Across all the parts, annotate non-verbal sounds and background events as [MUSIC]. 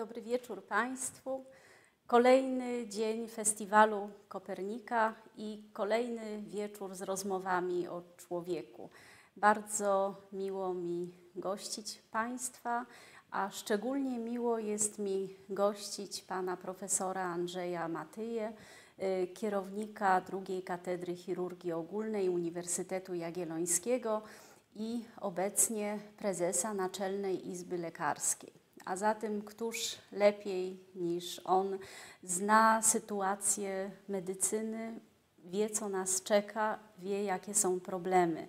Dobry wieczór Państwu. Kolejny dzień festiwalu Kopernika i kolejny wieczór z rozmowami o człowieku. Bardzo miło mi gościć Państwa, a szczególnie miło jest mi gościć pana profesora Andrzeja Matyję, y, kierownika drugiej katedry chirurgii ogólnej Uniwersytetu Jagiellońskiego i obecnie prezesa Naczelnej Izby Lekarskiej. A zatem któż lepiej niż on zna sytuację medycyny, wie co nas czeka, wie jakie są problemy.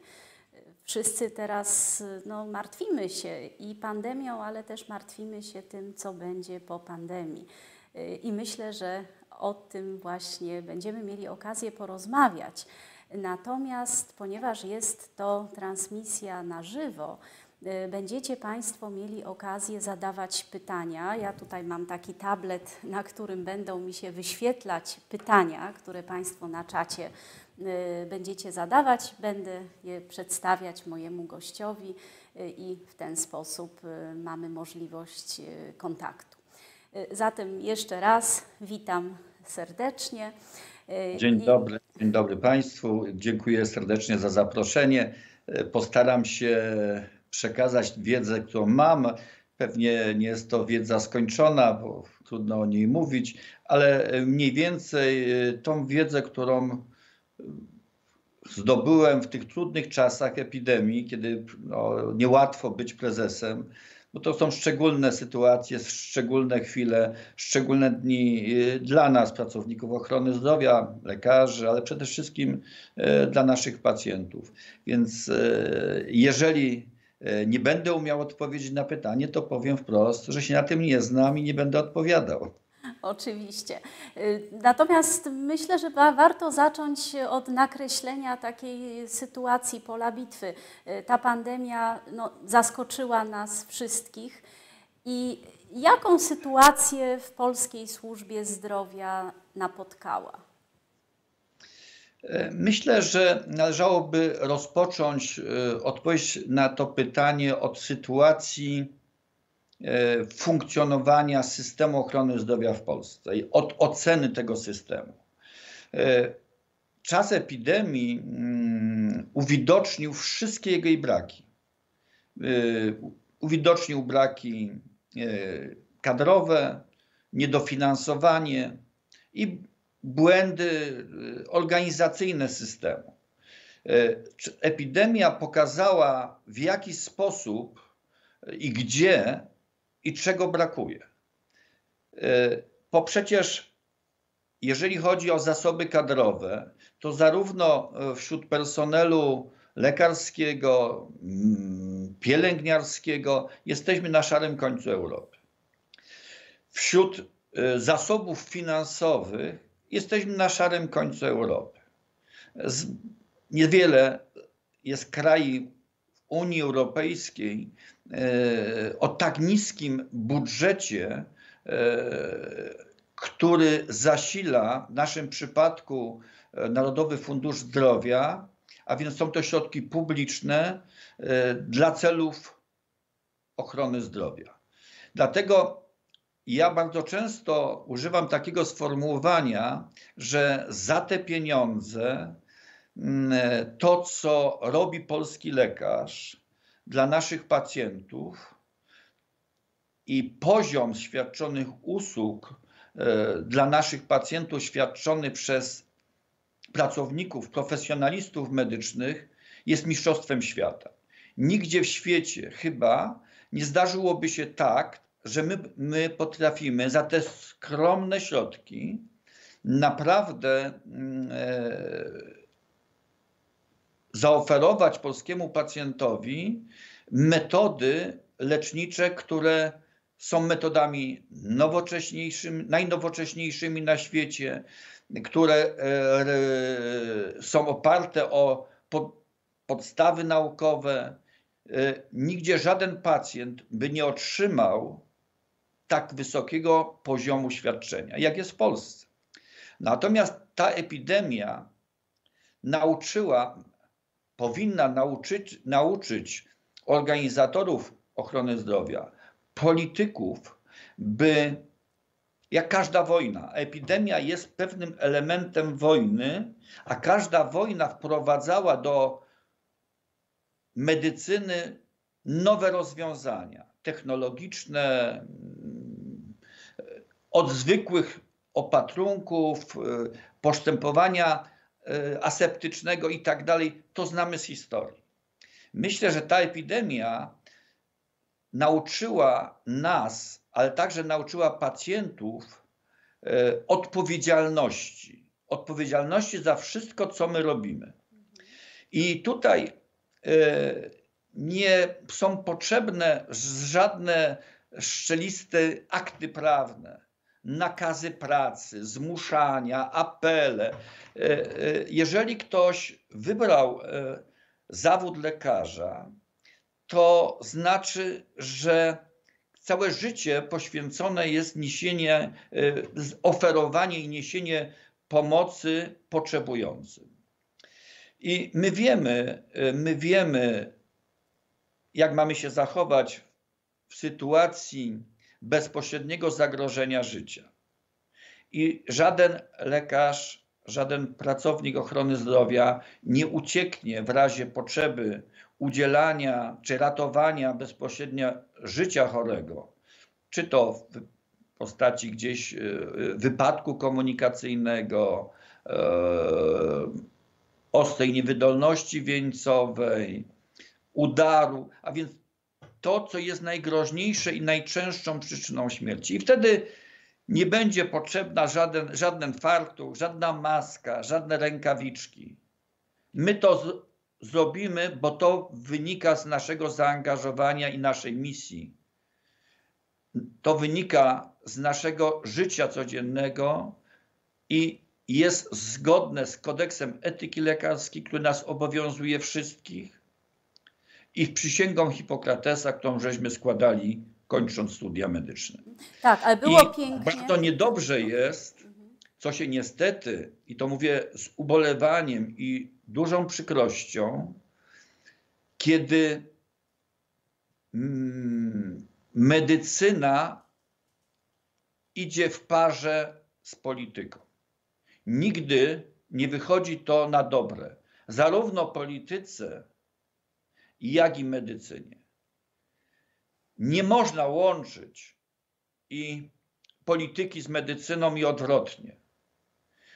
Wszyscy teraz no, martwimy się i pandemią, ale też martwimy się tym, co będzie po pandemii. I myślę, że o tym właśnie będziemy mieli okazję porozmawiać. Natomiast ponieważ jest to transmisja na żywo, będziecie Państwo mieli okazję zadawać pytania. Ja tutaj mam taki tablet, na którym będą mi się wyświetlać pytania, które Państwo na czacie y, będziecie zadawać. Będę je przedstawiać mojemu gościowi y, i w ten sposób mamy możliwość kontaktu. Zatem jeszcze raz witam serdecznie. Dzień dobry, dzień dobry Państwu. Dziękuję serdecznie za zaproszenie. Postaram się przekazać wiedzę, którą mam. Pewnie nie jest to wiedza skończona, bo trudno o niej mówić, ale mniej więcej tą wiedzę, którą zdobyłem w tych trudnych czasach epidemii, kiedy no, niełatwo być prezesem, bo to są szczególne sytuacje, szczególne chwile, szczególne dni y, dla nas, pracowników ochrony zdrowia, lekarzy, ale przede wszystkim y, dla naszych pacjentów. Więc y, jeżeli nie będę umiał odpowiedzieć na pytanie, to powiem wprost, że się na tym nie znam i nie będę odpowiadał. Oczywiście. Y, natomiast myślę, że warto zacząć od nakreślenia takiej sytuacji pola bitwy. Y, ta pandemia no, zaskoczyła nas wszystkich i jaką sytuację w polskiej służbie zdrowia napotkała? E, myślę, że należałoby rozpocząć e, odpowiedź na to pytanie od sytuacji E, funkcjonowania systemu ochrony zdrowia w Polsce i od oceny tego systemu. Czas epidemii mm, uwidocznił wszystkie jego braki. Uwidocznił braki kadrowe, niedofinansowanie i błędy organizacyjne systemu. Epidemia pokazała, w jaki sposób i gdzie i czego brakuje. Bo przecież, jeżeli chodzi o zasoby kadrowe, to zarówno wśród personelu lekarskiego, mm, pielęgniarskiego jesteśmy na szarym końcu Europy. Wśród zasobów finansowych jesteśmy na szarym końcu Europy. Niewiele jest krajów Unii Europejskiej, E, o tak niskim budżecie, e, który zasila w naszym przypadku e, Narodowy Fundusz Zdrowia, a więc są to środki publiczne dla celów ochrony zdrowia. Dlatego ja bardzo często używam takiego sformułowania, że za te pieniądze mm, to, co robi polski lekarz, dla naszych pacjentów i poziom świadczonych usług e, dla naszych pacjentów świadczony przez pracowników, profesjonalistów medycznych jest mistrzostwem świata. Nigdzie w świecie chyba nie zdarzyłoby się tak, że my, my potrafimy za te skromne środki naprawdę mm, e, zaoferować polskiemu pacjentowi metody lecznicze, które są metodami nowocześniejszymi, najnowocześniejszymi na świecie, które e, są oparte o podstawy naukowe. E, nigdzie żaden pacjent by nie otrzymał tak wysokiego poziomu świadczenia, jak jest w Polsce. Natomiast ta epidemia nauczyła powinna nauczyć, nauczyć organizatorów ochrony zdrowia, polityków, by jak każda wojna, epidemia jest pewnym elementem wojny, a każda wojna wprowadzała do medycyny nowe rozwiązania technologiczne, od zwykłych opatrunków, y, postępowania y, aseptycznego i tak dalej, to znamy z historii. Myślę, że ta epidemia nauczyła nas, ale także nauczyła pacjentów y, odpowiedzialności. Odpowiedzialności za wszystko, co my robimy. I tutaj nie są potrzebne żadne szczeliste akty prawne, nakazy pracy, zmuszania, apele. E, e, jeżeli ktoś wybrał e, zawód lekarza, to znaczy, że całe życie poświęcone jest niesienie, oferowanie i niesienie pomocy potrzebującym. I my wiemy, my wiemy, jak mamy się zachować w sytuacji bezpośredniego zagrożenia życia. I żaden lekarz, żaden pracownik ochrony zdrowia nie ucieknie w razie potrzeby udzielania czy ratowania bezpośrednio życia chorego, czy to w postaci gdzieś e, wypadku komunikacyjnego, e, ostrej niewydolności wieńcowej, udaru, a więc to, co jest najgroźniejsze i najczęstszą przyczyną śmierci. I wtedy nie będzie potrzebna żaden, żaden fartuch, żadna maska, żadne rękawiczki. My to z, zrobimy, bo to wynika z naszego zaangażowania i naszej misji. To wynika z naszego życia codziennego i jest zgodne z kodeksem etyki lekarskiej, który nas obowiązuje wszystkich i przysięgą Hipokratesa, którą żeśmy składali kończąc studia medyczne. Tak, ale było I pięknie. Bardzo niedobrze jest, co się niestety, i to mówię z ubolewaniem i dużą przykrością, kiedy mm, medycyna idzie w parze z polityką. Nigdy nie wychodzi to na dobre. Zarówno polityce, jak i medycynie. Nie można łączyć i polityki z medycyną i odwrotnie.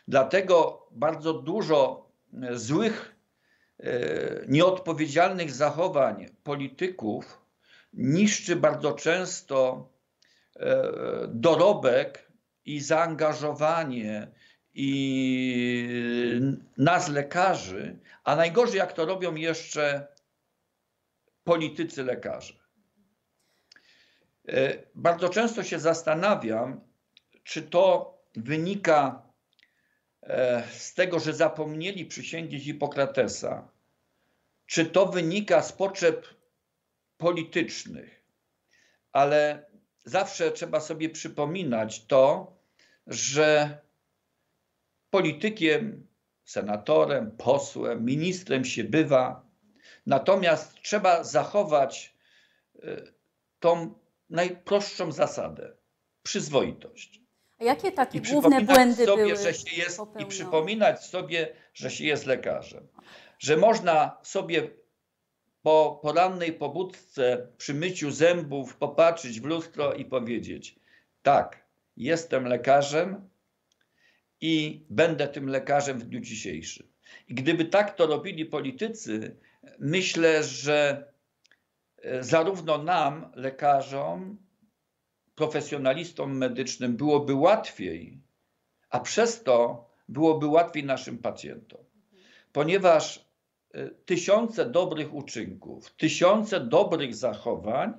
Dlatego bardzo dużo e, złych, e, nieodpowiedzialnych zachowań polityków niszczy bardzo często e, dorobek i zaangażowanie i nas lekarzy, a najgorzej jak to robią jeszcze politycy lekarze. E, bardzo często się zastanawiam, czy to wynika e, z tego, że zapomnieli przysięgi Hipokratesa, czy to wynika z potrzeb politycznych, ale zawsze trzeba sobie przypominać to, że politykiem, senatorem, posłem, ministrem się bywa Natomiast trzeba zachować y, tą najprostszą zasadę przyzwoitość. A jakie takie główne błędy sobie, były że się jest, I przypominać sobie, że się jest lekarzem. Że można sobie po porannej pobudce przy myciu zębów popatrzeć w lustro i powiedzieć: Tak, jestem lekarzem i będę tym lekarzem w dniu dzisiejszym. I gdyby tak to robili politycy, myślę, że e, zarówno nam, lekarzom, profesjonalistom medycznym byłoby łatwiej, a przez to byłoby łatwiej naszym pacjentom. Ponieważ e, tysiące dobrych uczynków, tysiące dobrych zachowań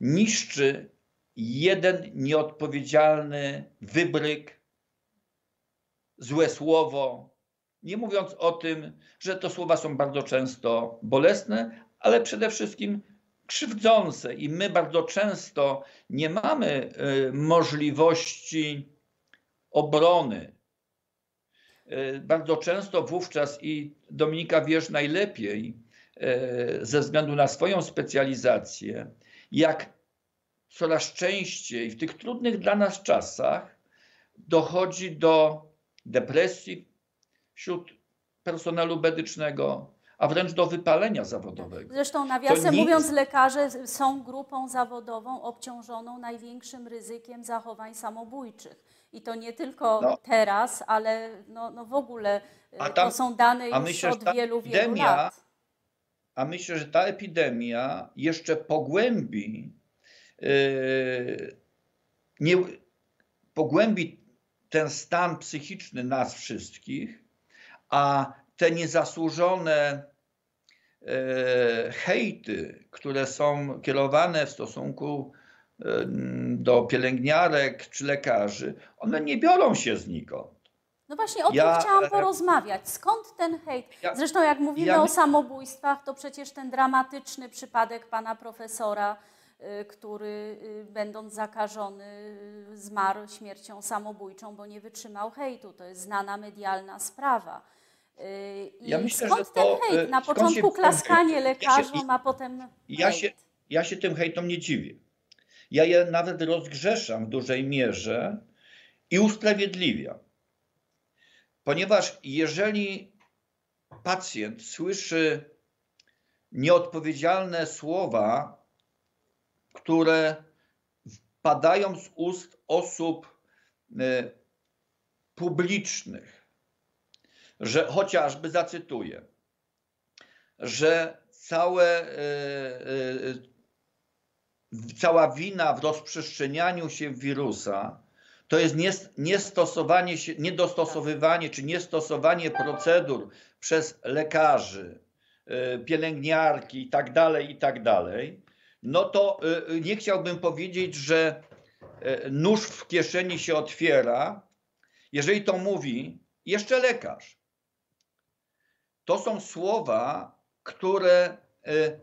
niszczy jeden nieodpowiedzialny wybryk, złe słowo, nie mówiąc o tym, że to słowa są bardzo często bolesne, ale przede wszystkim krzywdzące i my bardzo często nie mamy y, możliwości obrony. Y, bardzo często wówczas i Dominika wiesz najlepiej y, ze względu na swoją specjalizację, jak coraz częściej w tych trudnych dla nas czasach dochodzi do depresji wśród personelu medycznego, a wręcz do wypalenia zawodowego. Zresztą nawiasem nie mówiąc, lekarze są grupą zawodową obciążoną największym ryzykiem zachowań samobójczych. I to nie tylko No. teraz, ale no, no w ogóle y, tam- to są dane już myślę, od wielu, wielu epidemia lat. A myślę, że ta epidemia jeszcze pogłębi, yy, nie, pogłębi ten stan psychiczny nas wszystkich, a te niezasłużone yy, hejty, które są kierowane w stosunku yy, do pielęgniarek czy lekarzy, one nie biorą się znikąd. No właśnie o Ja- tym chciałam porozmawiać. Skąd ten hejt? Ja- Zresztą jak mówimy ja o samobójstwach, to przecież ten dramatyczny przypadek pana profesora, który będąc zakażony zmarł śmiercią samobójczą, bo nie wytrzymał hejtu. To jest znana medialna sprawa. Y, I Ja myślę, skąd że ten to, hejt? y, Na początku się klaskanie? Ja lekarzom, a potem Ja hejt. się, ja się tym hejtom nie dziwię. Ja je nawet rozgrzeszam w dużej mierze i usprawiedliwiam. Ponieważ jeżeli pacjent słyszy nieodpowiedzialne słowa, które padają z ust osób e, publicznych, że chociażby zacytuję, że całe, e, e, cała wina w rozprzestrzenianiu się wirusa to jest nies- niestosowanie się, niedostosowywanie czy niestosowanie procedur przez lekarzy, e, pielęgniarki i tak dalej, i tak dalej, no to nie chciałbym powiedzieć, że nóż w kieszeni się otwiera, jeżeli to mówi jeszcze lekarz. To są słowa, które e,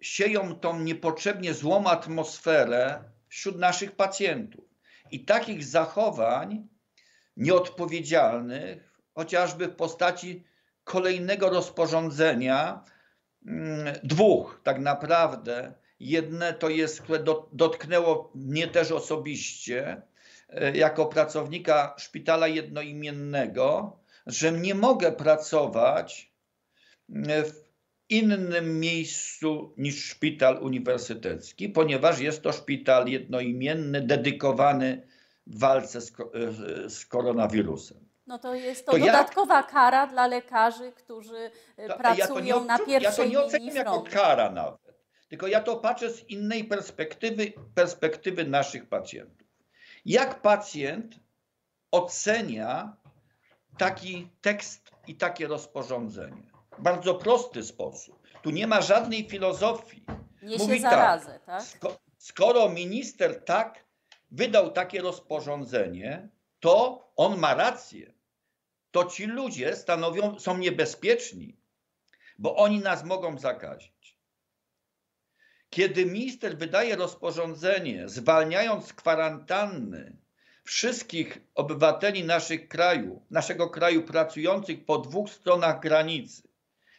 sieją tą niepotrzebnie złą atmosferę wśród naszych pacjentów. I takich zachowań nieodpowiedzialnych, chociażby w postaci kolejnego rozporządzenia, mm, dwóch tak naprawdę. Jedne to jest, które do- dotknęło mnie też osobiście, e, jako pracownika szpitala jednoimiennego, że nie mogę pracować e, w innym miejscu niż szpital uniwersytecki, ponieważ jest to szpital jednoimienny, dedykowany walce z, e, z koronawirusem. No to jest to, To dodatkowa kara dla lekarzy, którzy y, To- pracują na odczu- pierwszej Ja to nie oceniam jako kara nawet, tylko ja to patrzę z innej perspektywy, perspektywy naszych pacjentów. Jak pacjent ocenia taki tekst i takie rozporządzenie? Bardzo prosty sposób. Tu nie ma żadnej filozofii. Niesie Mówi zarazę, tak? Sko- skoro minister tak wydał takie rozporządzenie, to on ma rację. To ci ludzie stanowią, są niebezpieczni, bo oni nas mogą zakazić. Kiedy minister wydaje rozporządzenie, zwalniając z kwarantanny wszystkich obywateli naszych kraju, naszego kraju pracujących po dwóch stronach granicy,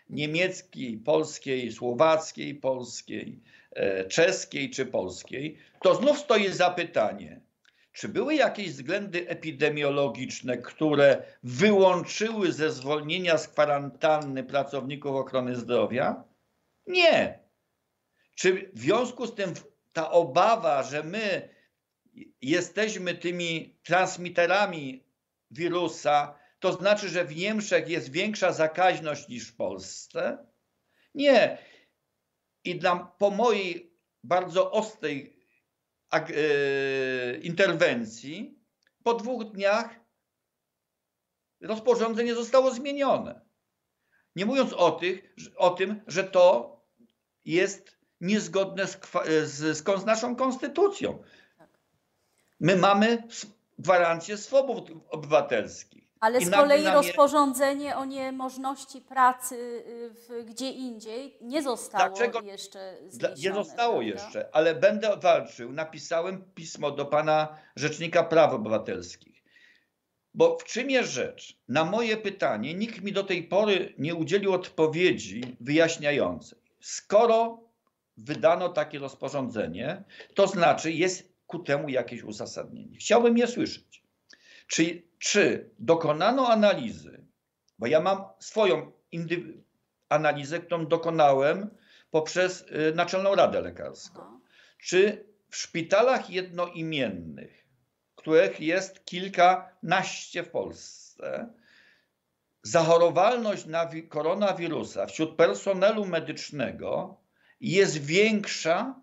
niemieckiej, polskiej, słowackiej, polskiej, e, czeskiej czy polskiej, to znów stoi zapytanie, czy były jakieś względy epidemiologiczne, które wyłączyły ze zwolnienia z kwarantanny pracowników ochrony zdrowia? Nie. Czy w związku z tym ta obawa, że my jesteśmy tymi transmiterami wirusa, to znaczy, że w Niemczech jest większa zakaźność niż w Polsce? Nie. I dla, po mojej bardzo ostrej e, interwencji, po dwóch dniach rozporządzenie zostało zmienione. Nie mówiąc o, tych, o tym, że to jest niezgodne z, z, z naszą konstytucją. My mamy gwarancję swobód obywatelskich. Ale z kolei rozporządzenie o niemożności pracy y, w, gdzie indziej nie zostało Dlaczego- jeszcze zniesione. Nie zostało prawda? jeszcze, ale będę walczył. Napisałem pismo do pana Rzecznika Praw Obywatelskich. Bo w czym jest rzecz? Na moje pytanie nikt mi do tej pory nie udzielił odpowiedzi wyjaśniającej. Skoro wydano takie rozporządzenie, to znaczy jest ku temu jakieś uzasadnienie. Chciałbym je słyszeć. Czy, czy dokonano analizy, bo ja mam swoją analizę, którą dokonałem poprzez y, Naczelną Radę Lekarską. Aha. Czy w szpitalach jednoimiennych, których jest kilkanaście w Polsce, zachorowalność na wi- koronawirusa wśród personelu medycznego jest większa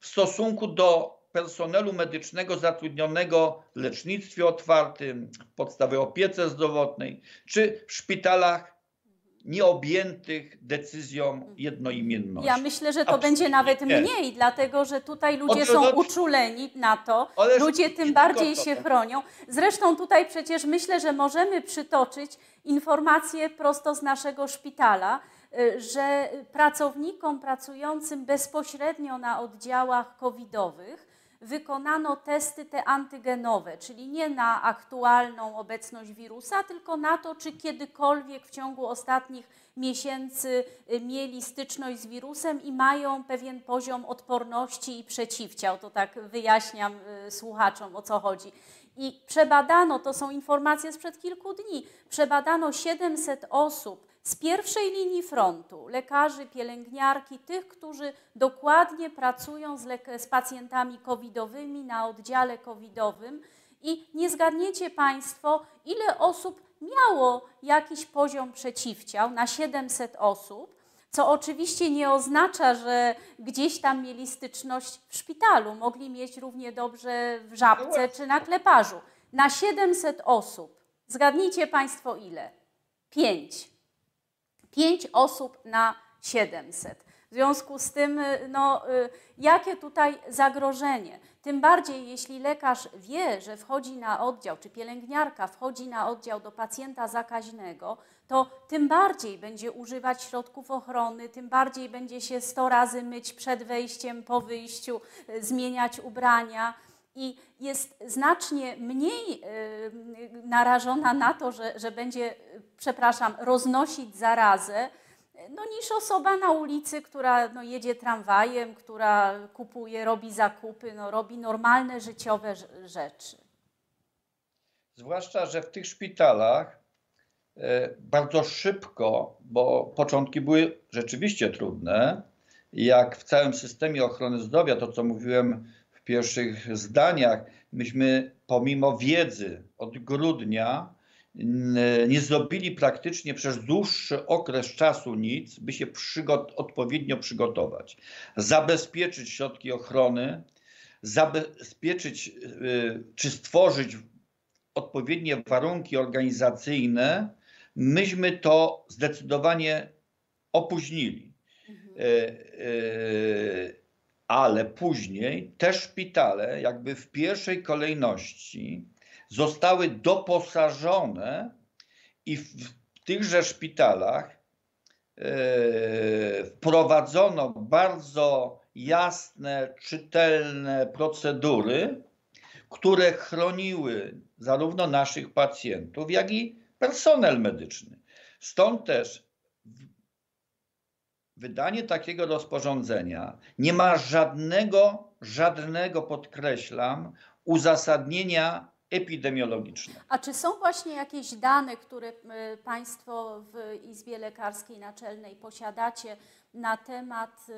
w stosunku do personelu medycznego zatrudnionego w lecznictwie otwartym, w podstawowej opiece zdrowotnej, czy w szpitalach nieobjętych decyzją jednoimienności. Ja myślę, że to Absolutnie będzie nawet nie. mniej, dlatego że tutaj ludzie są uczuleni na to, Ależ ludzie tym bardziej się chronią. Zresztą tutaj przecież myślę, że możemy przytoczyć informacje prosto z naszego szpitala, y, że pracownikom pracującym bezpośrednio na oddziałach covidowych wykonano testy te antygenowe, czyli nie na aktualną obecność wirusa, tylko na to, czy kiedykolwiek w ciągu ostatnich miesięcy y, mieli styczność z wirusem i mają pewien poziom odporności i przeciwciał. To tak wyjaśniam y, słuchaczom o co chodzi. I przebadano, to są informacje sprzed kilku dni, przebadano 700 osób z pierwszej linii frontu, lekarzy, pielęgniarki, tych, którzy dokładnie pracują z, z pacjentami covidowymi na oddziale covidowym i nie zgadniecie Państwo, ile osób miało jakiś poziom przeciwciał na 700 osób, co oczywiście nie oznacza, że gdzieś tam mieli styczność w szpitalu. Mogli mieć równie dobrze w żabce czy na kleparzu. Na 700 osób, zgadnijcie Państwo ile? 5. 5 osób na 700. W związku z tym, y, no, y, jakie tutaj zagrożenie? Tym bardziej, jeśli lekarz wie, że wchodzi na oddział, czy pielęgniarka wchodzi na oddział do pacjenta zakaźnego, to tym bardziej będzie używać środków ochrony, tym bardziej będzie się 100 razy myć przed wejściem, po wyjściu, y, zmieniać ubrania i jest znacznie mniej narażona na to, że, że będzie, y, przepraszam, roznosić zarazę, no, niż osoba na ulicy, która no, jedzie tramwajem, która kupuje, robi zakupy, no, robi normalne życiowe rz- rzeczy. Zwłaszcza, że w tych szpitalach e, bardzo szybko, bo początki były rzeczywiście trudne, jak w całym systemie ochrony zdrowia, to co mówiłem pierwszych zdaniach, myśmy pomimo wiedzy od grudnia nie zrobili praktycznie przez dłuższy okres czasu nic, by się przygot- odpowiednio przygotować, zabezpieczyć środki ochrony, zabezpieczyć y, czy stworzyć odpowiednie warunki organizacyjne, myśmy to zdecydowanie opóźnili. E, e, Ale później te szpitale, jakby w pierwszej kolejności, zostały doposażone i w tychże szpitalach e, wprowadzono bardzo jasne, czytelne procedury, które chroniły zarówno naszych pacjentów, jak i personel medyczny. Stąd też wydanie takiego rozporządzenia nie ma żadnego, żadnego, podkreślam, uzasadnienia epidemiologicznego. A czy są właśnie jakieś dane, które y, Państwo w Izbie Lekarskiej Naczelnej posiadacie na temat y,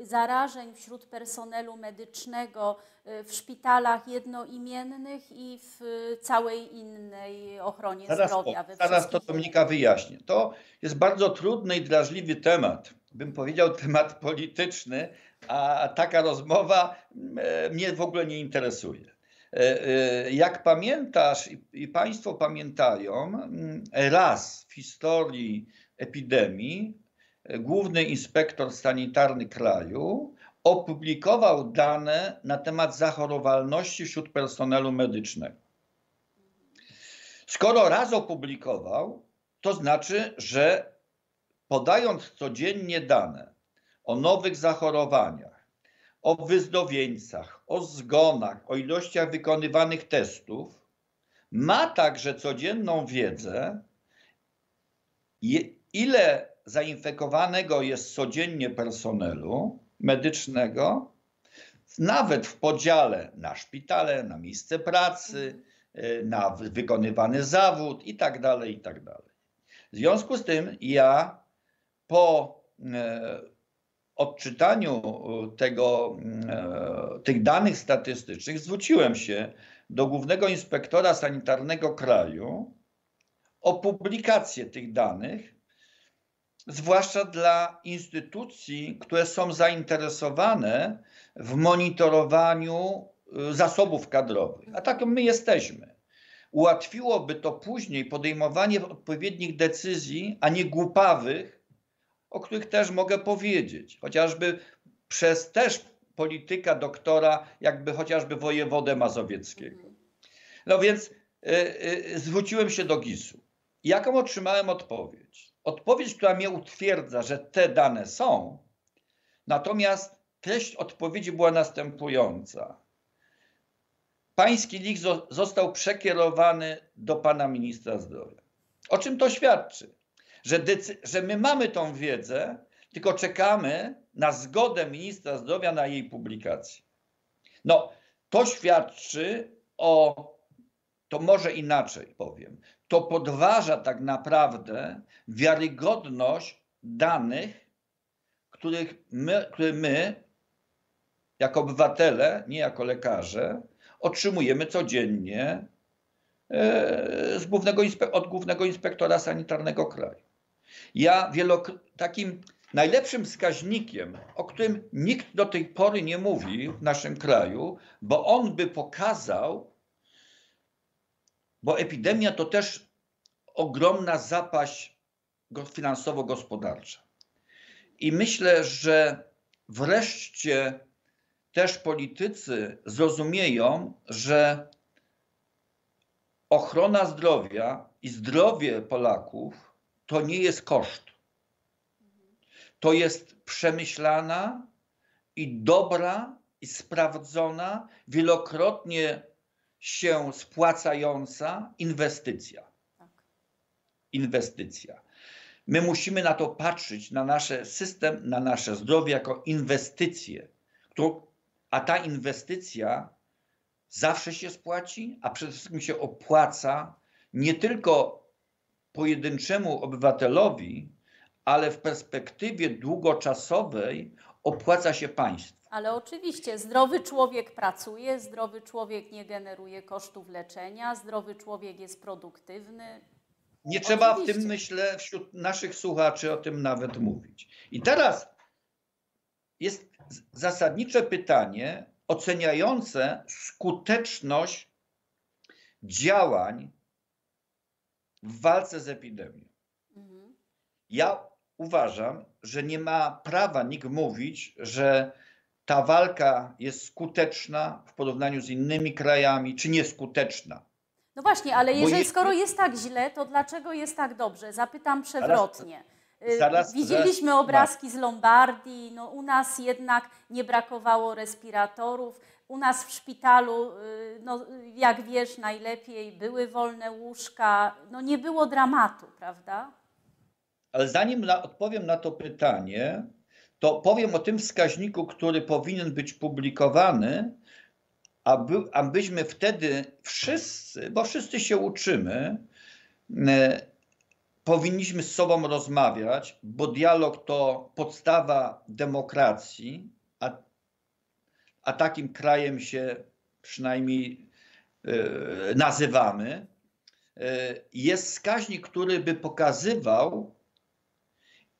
y, zarażeń wśród personelu medycznego y, w szpitalach jednoimiennych i w całej innej ochronie Zaraz, zdrowia? we zaraz to Dominika wyjaśnię. To jest bardzo trudny i drażliwy temat. Bym powiedział temat polityczny, a taka rozmowa e, mnie w ogóle nie interesuje. E, e, Jak pamiętasz i, Państwo pamiętają, mm, raz w historii epidemii główny inspektor sanitarny kraju opublikował dane na temat zachorowalności wśród personelu medycznego. Skoro raz opublikował, to znaczy, że podając codziennie dane o nowych zachorowaniach, o wyzdrowieńcach, o zgonach, o ilościach wykonywanych testów, ma także codzienną wiedzę, ile zainfekowanego jest codziennie personelu medycznego, nawet w podziale na szpitale, na miejsce pracy, y, na wy- wykonywany zawód i tak dalej, i tak. W związku z tym ja po e, odczytaniu e, tego, e, tych danych statystycznych zwróciłem się do Głównego Inspektora Sanitarnego Kraju o publikację tych danych, zwłaszcza dla instytucji, które są zainteresowane w monitorowaniu y, zasobów kadrowych. A tak my jesteśmy. Ułatwiłoby to później podejmowanie odpowiednich decyzji, a nie głupawych, o których też mogę powiedzieć. Chociażby przez też polityka doktora, jakby chociażby wojewodę mazowieckiego. No więc y, y, zwróciłem się do GIS-u. Jaką otrzymałem odpowiedź? Odpowiedź, która mnie utwierdza, że te dane są, natomiast treść odpowiedzi była następująca. Pański list zo- został przekierowany do pana ministra zdrowia. O czym to świadczy? Że, że my mamy tą wiedzę, tylko czekamy na zgodę ministra zdrowia na jej publikację. No, to świadczy o, to może inaczej powiem, to podważa tak naprawdę wiarygodność danych, których my, które my, jako obywatele, nie jako lekarze, otrzymujemy codziennie e, z głównego od głównego inspektora sanitarnego kraju. Ja takim najlepszym wskaźnikiem, o którym nikt do tej pory nie mówi w naszym kraju, bo on by pokazał, bo epidemia to też ogromna zapaść go- finansowo-gospodarcza. I myślę, że wreszcie też politycy zrozumieją, że ochrona zdrowia i zdrowie Polaków to nie jest koszt. To jest przemyślana i dobra i sprawdzona, wielokrotnie się spłacająca inwestycja. Tak. Inwestycja. My musimy na to patrzeć, na nasz system, na nasze zdrowie jako inwestycję, którą, a ta inwestycja zawsze się spłaci, a przede wszystkim się opłaca nie tylko pojedynczemu obywatelowi, ale w perspektywie długoczasowej opłaca się państwu. Ale oczywiście zdrowy człowiek pracuje, zdrowy człowiek nie generuje kosztów leczenia, zdrowy człowiek jest produktywny. Nie trzeba w tym, myślę, wśród naszych słuchaczy o tym nawet mówić. I teraz jest zasadnicze pytanie oceniające skuteczność działań w walce z epidemią. Mhm. Ja uważam, że nie ma prawa nikt mówić, że ta walka jest skuteczna w porównaniu z innymi krajami, czy nieskuteczna. No właśnie, ale jeżeli, jeśli- skoro jest tak źle, to dlaczego jest tak dobrze? Zapytam przewrotnie. Y, zaraz- Widzieliśmy zaraz- obrazki z Lombardii, no u nas jednak nie brakowało respiratorów. U nas w szpitalu, y, no, jak wiesz najlepiej, były wolne łóżka, no nie było dramatu, prawda? Ale zanim na, odpowiem na to pytanie, to powiem o tym wskaźniku, który powinien być publikowany, aby, abyśmy wtedy wszyscy, bo wszyscy się uczymy, e, powinniśmy z sobą rozmawiać, bo dialog to podstawa demokracji, a, a takim krajem się przynajmniej e, nazywamy. E, Jest wskaźnik, który by pokazywał,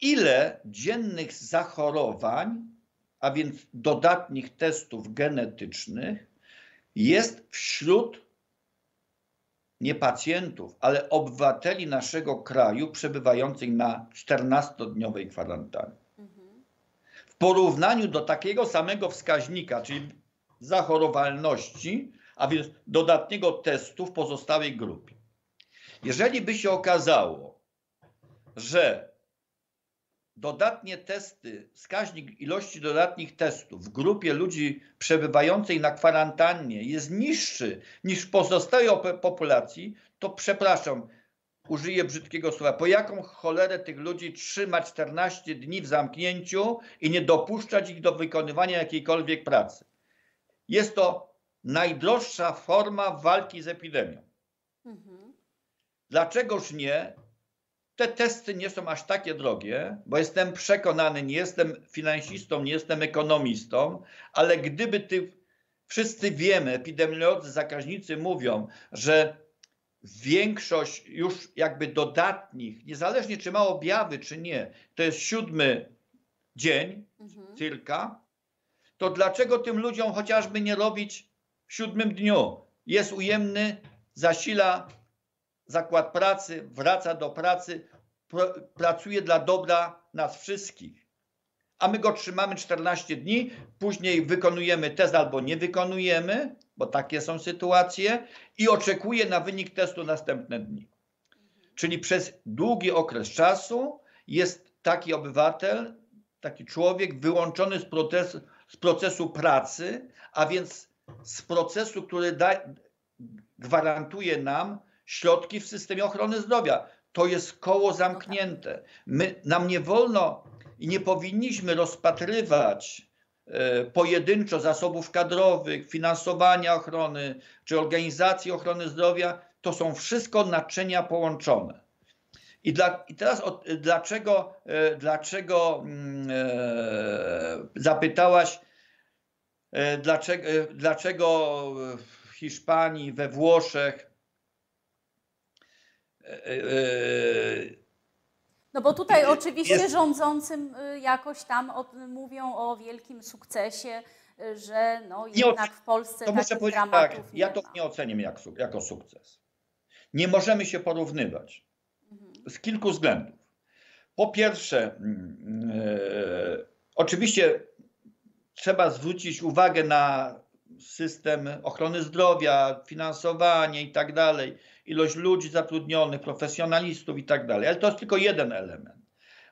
ile dziennych zachorowań, a więc dodatnich testów genetycznych, jest wśród nie pacjentów, ale obywateli naszego kraju przebywających na 14-dniowej kwarantannie. W porównaniu do takiego samego wskaźnika, czyli zachorowalności, a więc dodatniego testu w pozostałej grupie. Jeżeli by się okazało, że dodatnie testy, wskaźnik ilości dodatnich testów w grupie ludzi przebywającej na kwarantannie jest niższy niż w pozostałej op- populacji, to przepraszam, użyję brzydkiego słowa, po jaką cholerę tych ludzi trzymać 14 dni w zamknięciu i nie dopuszczać ich do wykonywania jakiejkolwiek pracy. Jest to najdroższa forma walki z epidemią. Mhm. Dlaczegoż nie? Te testy nie są aż takie drogie, bo jestem przekonany, nie jestem finansistą, nie jestem ekonomistą, ale gdyby ty, wszyscy wiemy, epidemiolodzy, zakaźnicy mówią, że większość już jakby dodatnich, niezależnie czy ma objawy, czy nie, to jest siódmy dzień, Mhm. cyrka, to dlaczego tym ludziom chociażby nie robić w siódmym dniu? Jest ujemny, zasila zakład pracy, wraca do pracy, pro, pracuje dla dobra nas wszystkich. A my go trzymamy 14 dni, później wykonujemy test albo nie wykonujemy, bo takie są sytuacje, i oczekuje na wynik testu następne dni. Czyli przez długi okres czasu jest taki obywatel, taki człowiek wyłączony z procesu, z procesu pracy, a więc z procesu, który da, gwarantuje nam środki w systemie ochrony zdrowia. To jest koło zamknięte. My, nam nie wolno i nie powinniśmy rozpatrywać e, pojedynczo zasobów kadrowych, finansowania ochrony czy organizacji ochrony zdrowia. To są wszystko naczynia połączone. I, dla, i teraz dlaczego, e, dlaczego mm, e, zapytałaś, e, dlaczego, e, dlaczego w Hiszpanii, we Włoszech No bo tutaj oczywiście jest- rządzącym y, jakoś tam o, mówią o wielkim sukcesie, y, że no jednak w Polsce to muszę powiedzieć tak, ja to nie oceniam jak, jako sukces. Nie możemy się porównywać Mhm. z kilku względów. Po pierwsze, mm, e, oczywiście trzeba zwrócić uwagę na system ochrony zdrowia, finansowanie i tak dalej, ilość ludzi zatrudnionych, profesjonalistów i tak dalej, ale to jest tylko jeden element.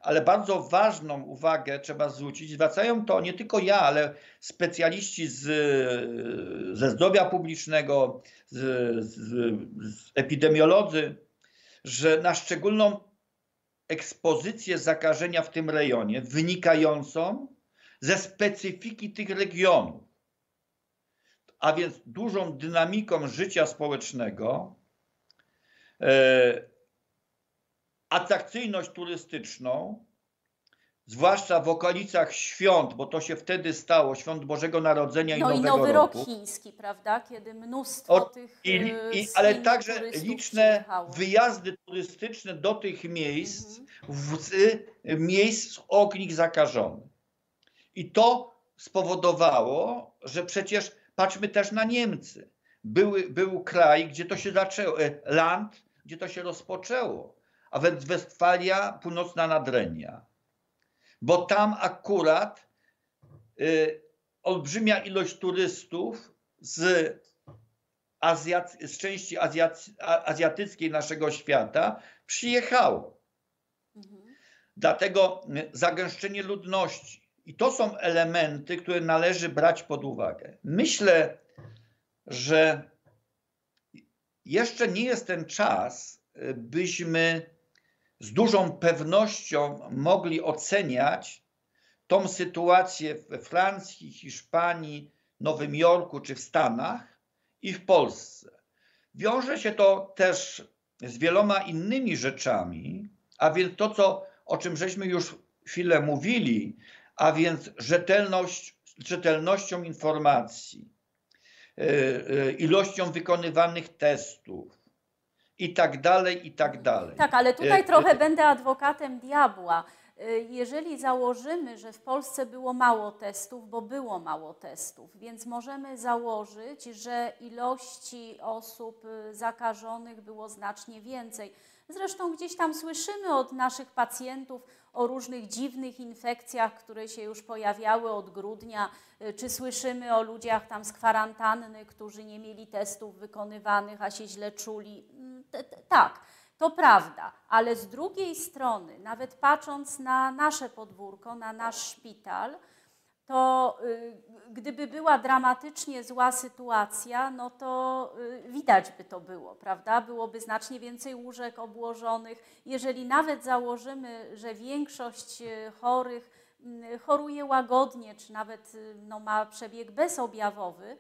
Ale bardzo ważną uwagę trzeba zwrócić, zwracają to nie tylko ja, ale specjaliści z, ze zdrowia publicznego, z, z, z epidemiolodzy, że na szczególną ekspozycję zakażenia w tym rejonie, wynikającą ze specyfiki tych regionów, a więc dużą dynamiką życia społecznego, atrakcyjność turystyczną, zwłaszcza w okolicach świąt, bo to się wtedy stało, świąt Bożego Narodzenia No i i Nowego Nowy roku. Rok Chiński, prawda? Kiedy mnóstwo O, tych I, y, i, ale także liczne wyjazdy turystyczne do tych miejsc, Mhm. w, z miejsc ognik zakażonych. I to spowodowało, że przecież patrzmy też na Niemcy. Były, był kraj, gdzie to się zaczęło, e, land, gdzie to się rozpoczęło, a więc Westfalia, północna Nadrenia. Bo tam akurat y, olbrzymia ilość turystów z, z części azjatyckiej naszego świata przyjechało. Mhm. Dlatego y, zagęszczenie ludności. I to są elementy, które należy brać pod uwagę. Myślę, że jeszcze nie jest ten czas, y, byśmy z dużą pewnością mogli oceniać tą sytuację we Francji, Hiszpanii, Nowym Jorku czy w Stanach i w Polsce. Wiąże się to też z wieloma innymi rzeczami, a więc to, co, o czym żeśmy już chwilę mówili, a więc rzetelność, rzetelnością informacji, ilością wykonywanych testów i tak dalej, i tak dalej. Tak, ale tutaj E, trochę będę adwokatem diabła. E, Jeżeli założymy, że w Polsce było mało testów, bo było mało testów, więc możemy założyć, że ilości osób zakażonych było znacznie więcej. Zresztą gdzieś tam słyszymy od naszych pacjentów o różnych dziwnych infekcjach, które się już pojawiały od grudnia, y, czy słyszymy o ludziach tam z kwarantanny, którzy nie mieli testów wykonywanych, a się źle czuli. Mm, Tak, to prawda, ale z drugiej strony, nawet patrząc na nasze podwórko, na nasz szpital, to y, gdyby była dramatycznie zła sytuacja, no to y, widać by to było, prawda? Byłoby znacznie więcej łóżek obłożonych. Jeżeli nawet założymy, że większość y, chorych choruje łagodnie, czy nawet no, ma przebieg bezobjawowy,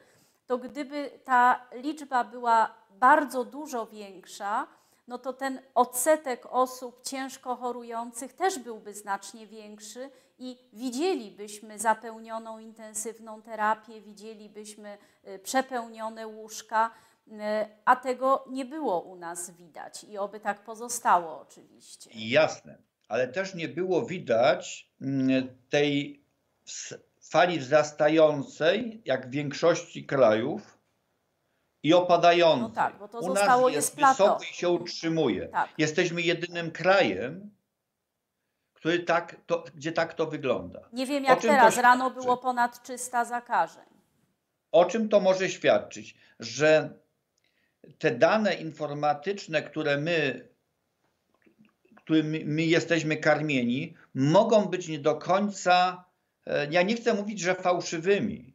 to gdyby ta liczba była bardzo dużo większa, no to ten odsetek osób ciężko chorujących też byłby znacznie większy i widzielibyśmy zapełnioną intensywną terapię, widzielibyśmy y, przepełnione łóżka, y, a tego nie było u nas widać i oby tak pozostało oczywiście. Jasne, ale też nie było widać mm, tej fali wzrastającej, jak w większości krajów, i opadającej. No tak, bo to U zostało nas jest jest wysoko i się utrzymuje. Tak. Jesteśmy jedynym krajem, który tak to, gdzie tak to wygląda. Nie wiem jak to teraz, rano było ponad 300 zakażeń. O czym to może świadczyć? Że te dane informatyczne, które my, którymi my jesteśmy karmieni, mogą być nie do końca, e, ja nie chcę mówić, że fałszywymi,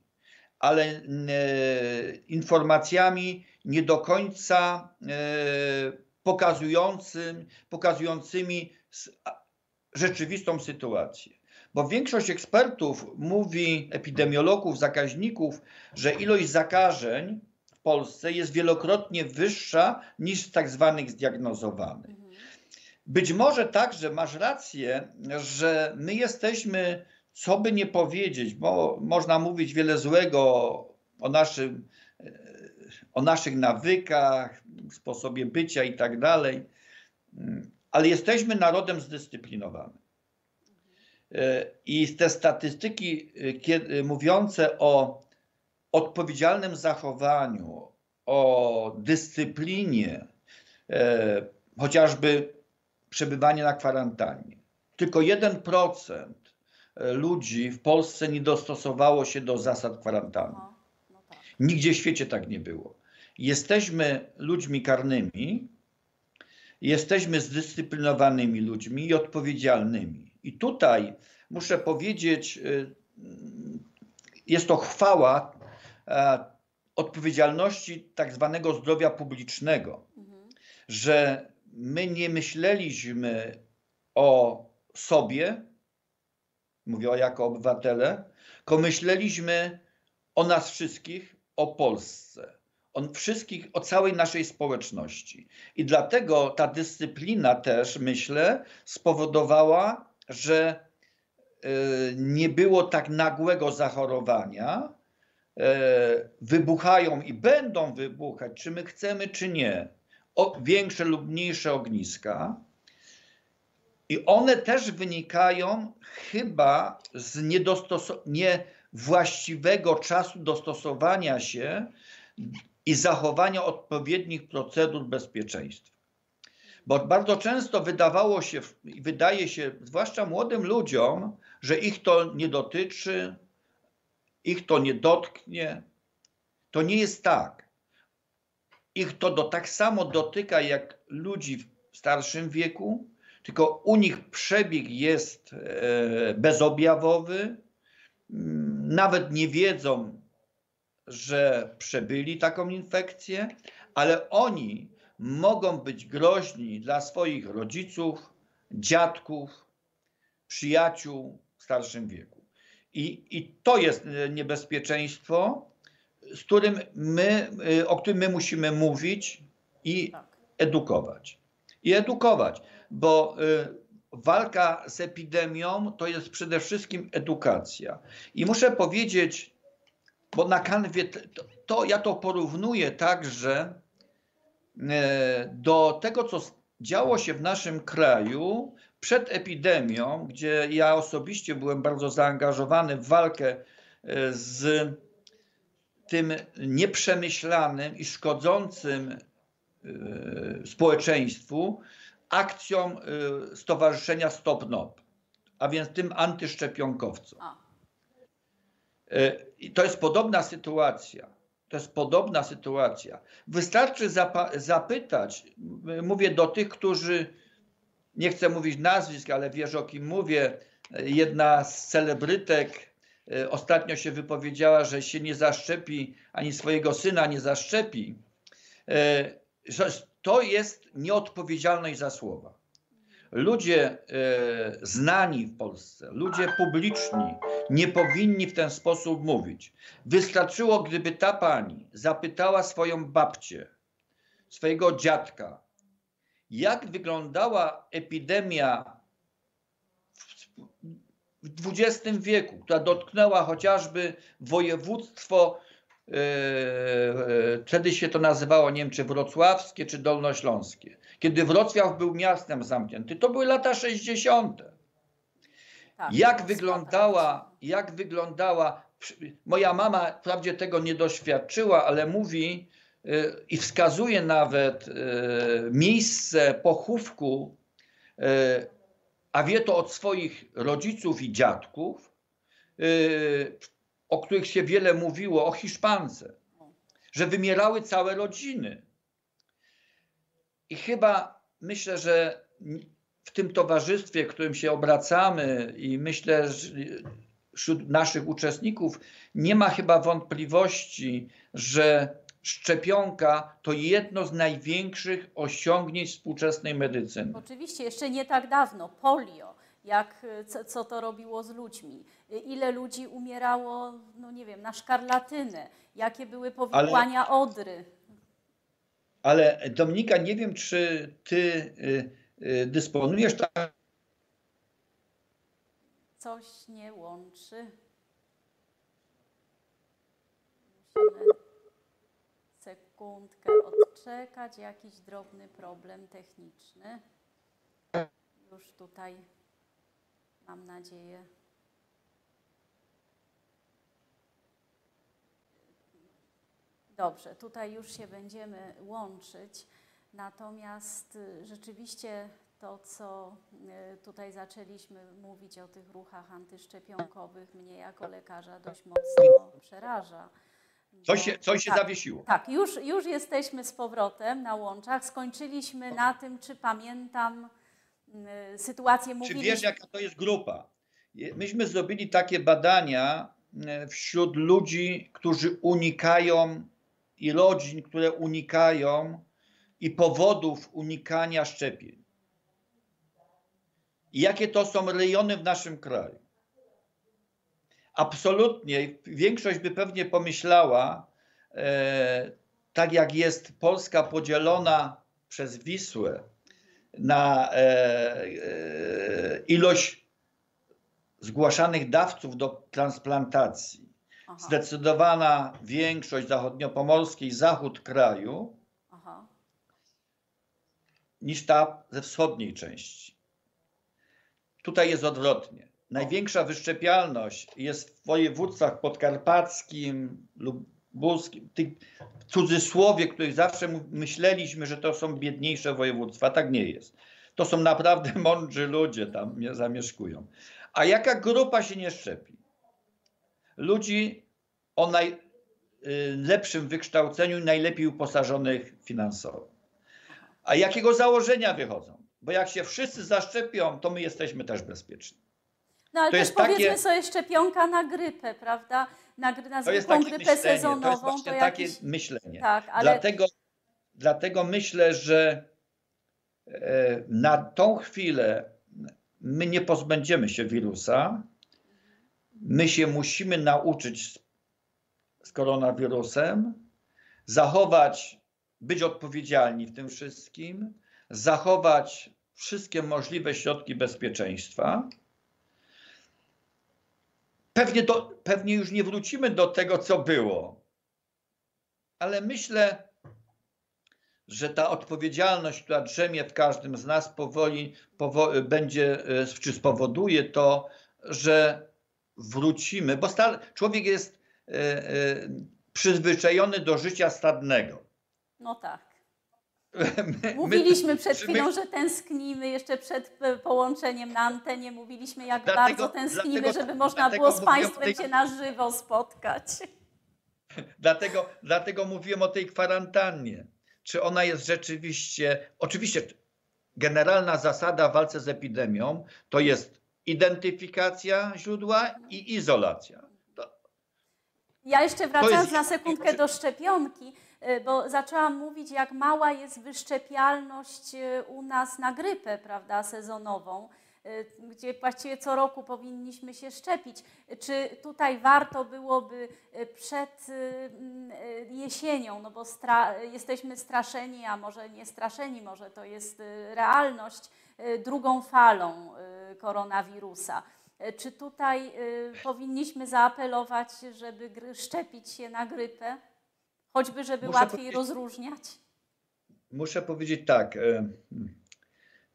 ale e, informacjami nie do końca e, pokazującym, pokazującymi rzeczywistą sytuację. Bo większość ekspertów mówi, epidemiologów, zakaźników, że ilość zakażeń w Polsce jest wielokrotnie wyższa niż tak zwanych zdiagnozowanych. Być może także masz rację, że my jesteśmy, co by nie powiedzieć, bo można mówić wiele złego o, naszym, e, o naszych nawykach, sposobie bycia i tak dalej, ale jesteśmy narodem zdyscyplinowanym. E, I te statystyki e, kiedy, mówiące o odpowiedzialnym zachowaniu, o dyscyplinie, e, chociażby przebywanie na kwarantannie. Tylko 1% ludzi w Polsce nie dostosowało się do zasad kwarantanny. No tak. Nigdzie w świecie tak nie było. Jesteśmy ludźmi karnymi, jesteśmy zdyscyplinowanymi ludźmi i odpowiedzialnymi. I tutaj muszę powiedzieć, y, jest to chwała e, odpowiedzialności tak zwanego zdrowia publicznego, Mhm. że my nie myśleliśmy o sobie, mówię o jako obywatele, tylko myśleliśmy o nas wszystkich, o Polsce, o wszystkich, o całej naszej społeczności. I dlatego ta dyscyplina też, myślę, spowodowała, że y, nie było tak nagłego zachorowania. E, Wybuchają i będą wybuchać, czy my chcemy, czy nie, o większe lub mniejsze ogniska. I one też wynikają chyba z niewłaściwego czasu dostosowania się i zachowania odpowiednich procedur bezpieczeństwa. Bo bardzo często wydawało się, wydaje się, zwłaszcza młodym ludziom, że ich to nie dotyczy, ich to nie dotknie. To nie jest tak. Ich to do, tak samo dotyka jak ludzi w starszym wieku, tylko u nich przebieg jest e, bezobjawowy, Mm, nawet nie wiedzą, że przebyli taką infekcję, ale oni mogą być groźni dla swoich rodziców, dziadków, przyjaciół w starszym wieku. I, i to jest niebezpieczeństwo, z którym my, e, o którym my musimy mówić i Tak. edukować. I edukować, bo y, walka z epidemią to jest przede wszystkim edukacja. I muszę powiedzieć, bo na kanwie to, to ja to porównuję także e, do tego, co działo się w naszym kraju przed epidemią, gdzie ja osobiście byłem bardzo zaangażowany w walkę e, z tym nieprzemyślanym i szkodzącym y, społeczeństwu akcją Stowarzyszenia Stop NOP, a więc tym antyszczepionkowcom. A, I to jest podobna sytuacja. To jest podobna sytuacja. Wystarczy zapytać, mówię do tych, którzy, nie chcę mówić nazwisk, ale wiesz o kim mówię, jedna z celebrytek e, ostatnio się wypowiedziała, że się nie zaszczepi, ani swojego syna nie zaszczepi, e, to jest nieodpowiedzialność za słowa. Ludzie e, znani w Polsce, ludzie publiczni nie powinni w ten sposób mówić. Wystarczyło, gdyby ta pani zapytała swoją babcię, swojego dziadka, jak wyglądała epidemia w XX wieku, która dotknęła chociażby województwo, e, e, wtedy się to nazywało, nie wiem, czy wrocławskie, czy dolnośląskie. Kiedy Wrocław był miastem zamknięty, to były lata 60. Tak, Jak wyglądała, jak wyglądała, moja mama wprawdzie tego nie doświadczyła, ale mówi y, i wskazuje nawet y, miejsce pochówku, y, a wie to od swoich rodziców i dziadków, o których się wiele mówiło, o Hiszpance, że wymierały całe rodziny. I chyba myślę, że w tym towarzystwie, w którym się obracamy, i myślę, że wśród naszych uczestników nie ma chyba wątpliwości, że szczepionka to jedno z największych osiągnięć współczesnej medycyny. Oczywiście, jeszcze nie tak dawno polio, jak, co, co to robiło z ludźmi, ile ludzi umierało, no nie wiem, na szkarlatynę, jakie były powikłania Ale... odry. Ale Dominika, nie wiem, czy ty y, y, dysponujesz tak. Coś nie łączy. Musimy sekundkę odczekać. Jakiś drobny problem techniczny. Już tutaj mam nadzieję. Dobrze, tutaj już się będziemy łączyć. Natomiast y, rzeczywiście to, co y, tutaj zaczęliśmy mówić o tych ruchach antyszczepionkowych, mnie jako lekarza dość mocno przeraża. Coś się, coś się tak, zawiesiło. Tak, już, już jesteśmy z powrotem na łączach. Skończyliśmy na tym, czy pamiętam y, sytuację. Czy wiesz, jaka to jest grupa? Myśmy zrobili takie badania wśród ludzi, którzy unikają i rodzin, które unikają i powodów unikania szczepień. I jakie to są rejony w naszym kraju? Absolutnie, większość by pewnie pomyślała, e, tak jak jest Polska podzielona przez Wisłę na e, e, ilość zgłaszanych dawców do transplantacji, Aha. zdecydowana większość zachodniopomorskiej, zachód kraju, Aha. niż ta ze wschodniej części. Tutaj jest odwrotnie. Największa wyszczepialność jest w województwach podkarpackim, lubuskim, tych w cudzysłowie, których zawsze myśleliśmy, że to są biedniejsze województwa. Tak nie jest. To są naprawdę [LAUGHS] mądrzy ludzie tam zamieszkują. A jaka grupa się nie szczepi? ludzi o najlepszym wykształceniu i najlepiej uposażonych finansowo. A jakiego założenia wychodzą? Bo jak się wszyscy zaszczepią, to my jesteśmy też bezpieczni. No ale to też jest powiedzmy takie, sobie szczepionka na grypę, prawda? Na, na zwykłą grypę myślenie, sezonową. To jest właśnie to takie myślenie. Tak, ale... dlatego, dlatego myślę, że e, na tą chwilę my nie pozbędziemy się wirusa, My się musimy nauczyć z koronawirusem, zachować, być odpowiedzialni w tym wszystkim, zachować wszystkie możliwe środki bezpieczeństwa. Pewnie, do, pewnie już nie wrócimy do tego, co było, ale myślę, że ta odpowiedzialność, która drzemie w każdym z nas, powoli, będzie, e, czy spowoduje to, że wrócimy, bo człowiek jest e, e, przyzwyczajony do życia stadnego. No tak. My, mówiliśmy przed chwilą, my... że tęsknimy, jeszcze przed połączeniem na antenie mówiliśmy, jak dlatego, bardzo tęsknimy, dlatego, żeby można było z Państwem tej... się na żywo spotkać. [LAUGHS] Dlatego, dlatego mówiłem o tej kwarantannie. Czy ona jest rzeczywiście, oczywiście generalna zasada w walce z epidemią to jest identyfikacja źródła i izolacja. Ja jeszcze wracając jest- na sekundkę do szczepionki, bo zaczęłam mówić, jak mała jest wyszczepialność y, u nas na grypę, prawda, sezonową, y, gdzie właściwie co roku powinniśmy się szczepić. Czy tutaj warto byłoby przed jesienią, no bo stra- jesteśmy straszeni, a może nie straszeni, może to jest realność, drugą falą koronawirusa. E, Czy tutaj powinniśmy zaapelować, żeby szczepić się na grypę? Choćby, żeby Muszę łatwiej rozróżniać? Muszę powiedzieć tak. e,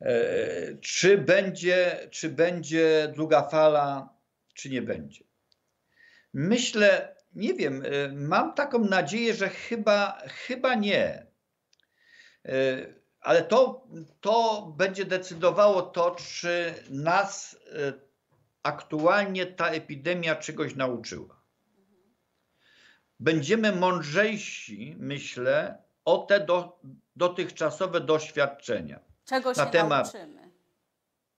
e, Czy będzie, czy będzie druga fala, czy nie będzie? Myślę, nie wiem, e, mam taką nadzieję, że chyba, chyba nie. E, Ale to, to będzie decydowało to, czy nas e, aktualnie ta epidemia czegoś nauczyła. Będziemy mądrzejsi, myślę, o te do, dotychczasowe doświadczenia. Czego na się temat- nauczymy?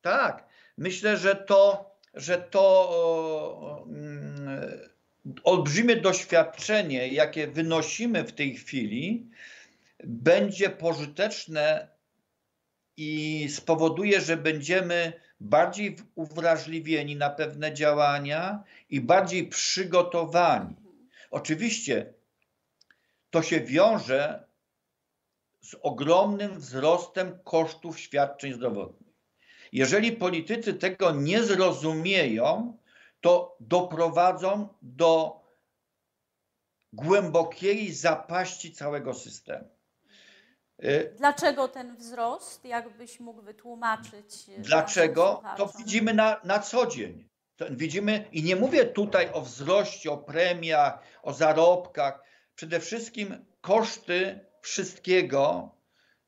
Tak, myślę, że to, że to o, mm, olbrzymie doświadczenie, jakie wynosimy w tej chwili, będzie pożyteczne i spowoduje, że będziemy bardziej uwrażliwieni na pewne działania i bardziej przygotowani. Oczywiście to się wiąże z ogromnym wzrostem kosztów świadczeń zdrowotnych. Jeżeli politycy tego nie zrozumieją, to doprowadzą do głębokiej zapaści całego systemu. Y, Dlaczego ten wzrost? Jakbyś mógł wytłumaczyć? y, Dlaczego? To widzimy na, na co dzień. Widzimy i nie mówię tutaj o wzroście, o premiach, o zarobkach. Przede wszystkim koszty wszystkiego,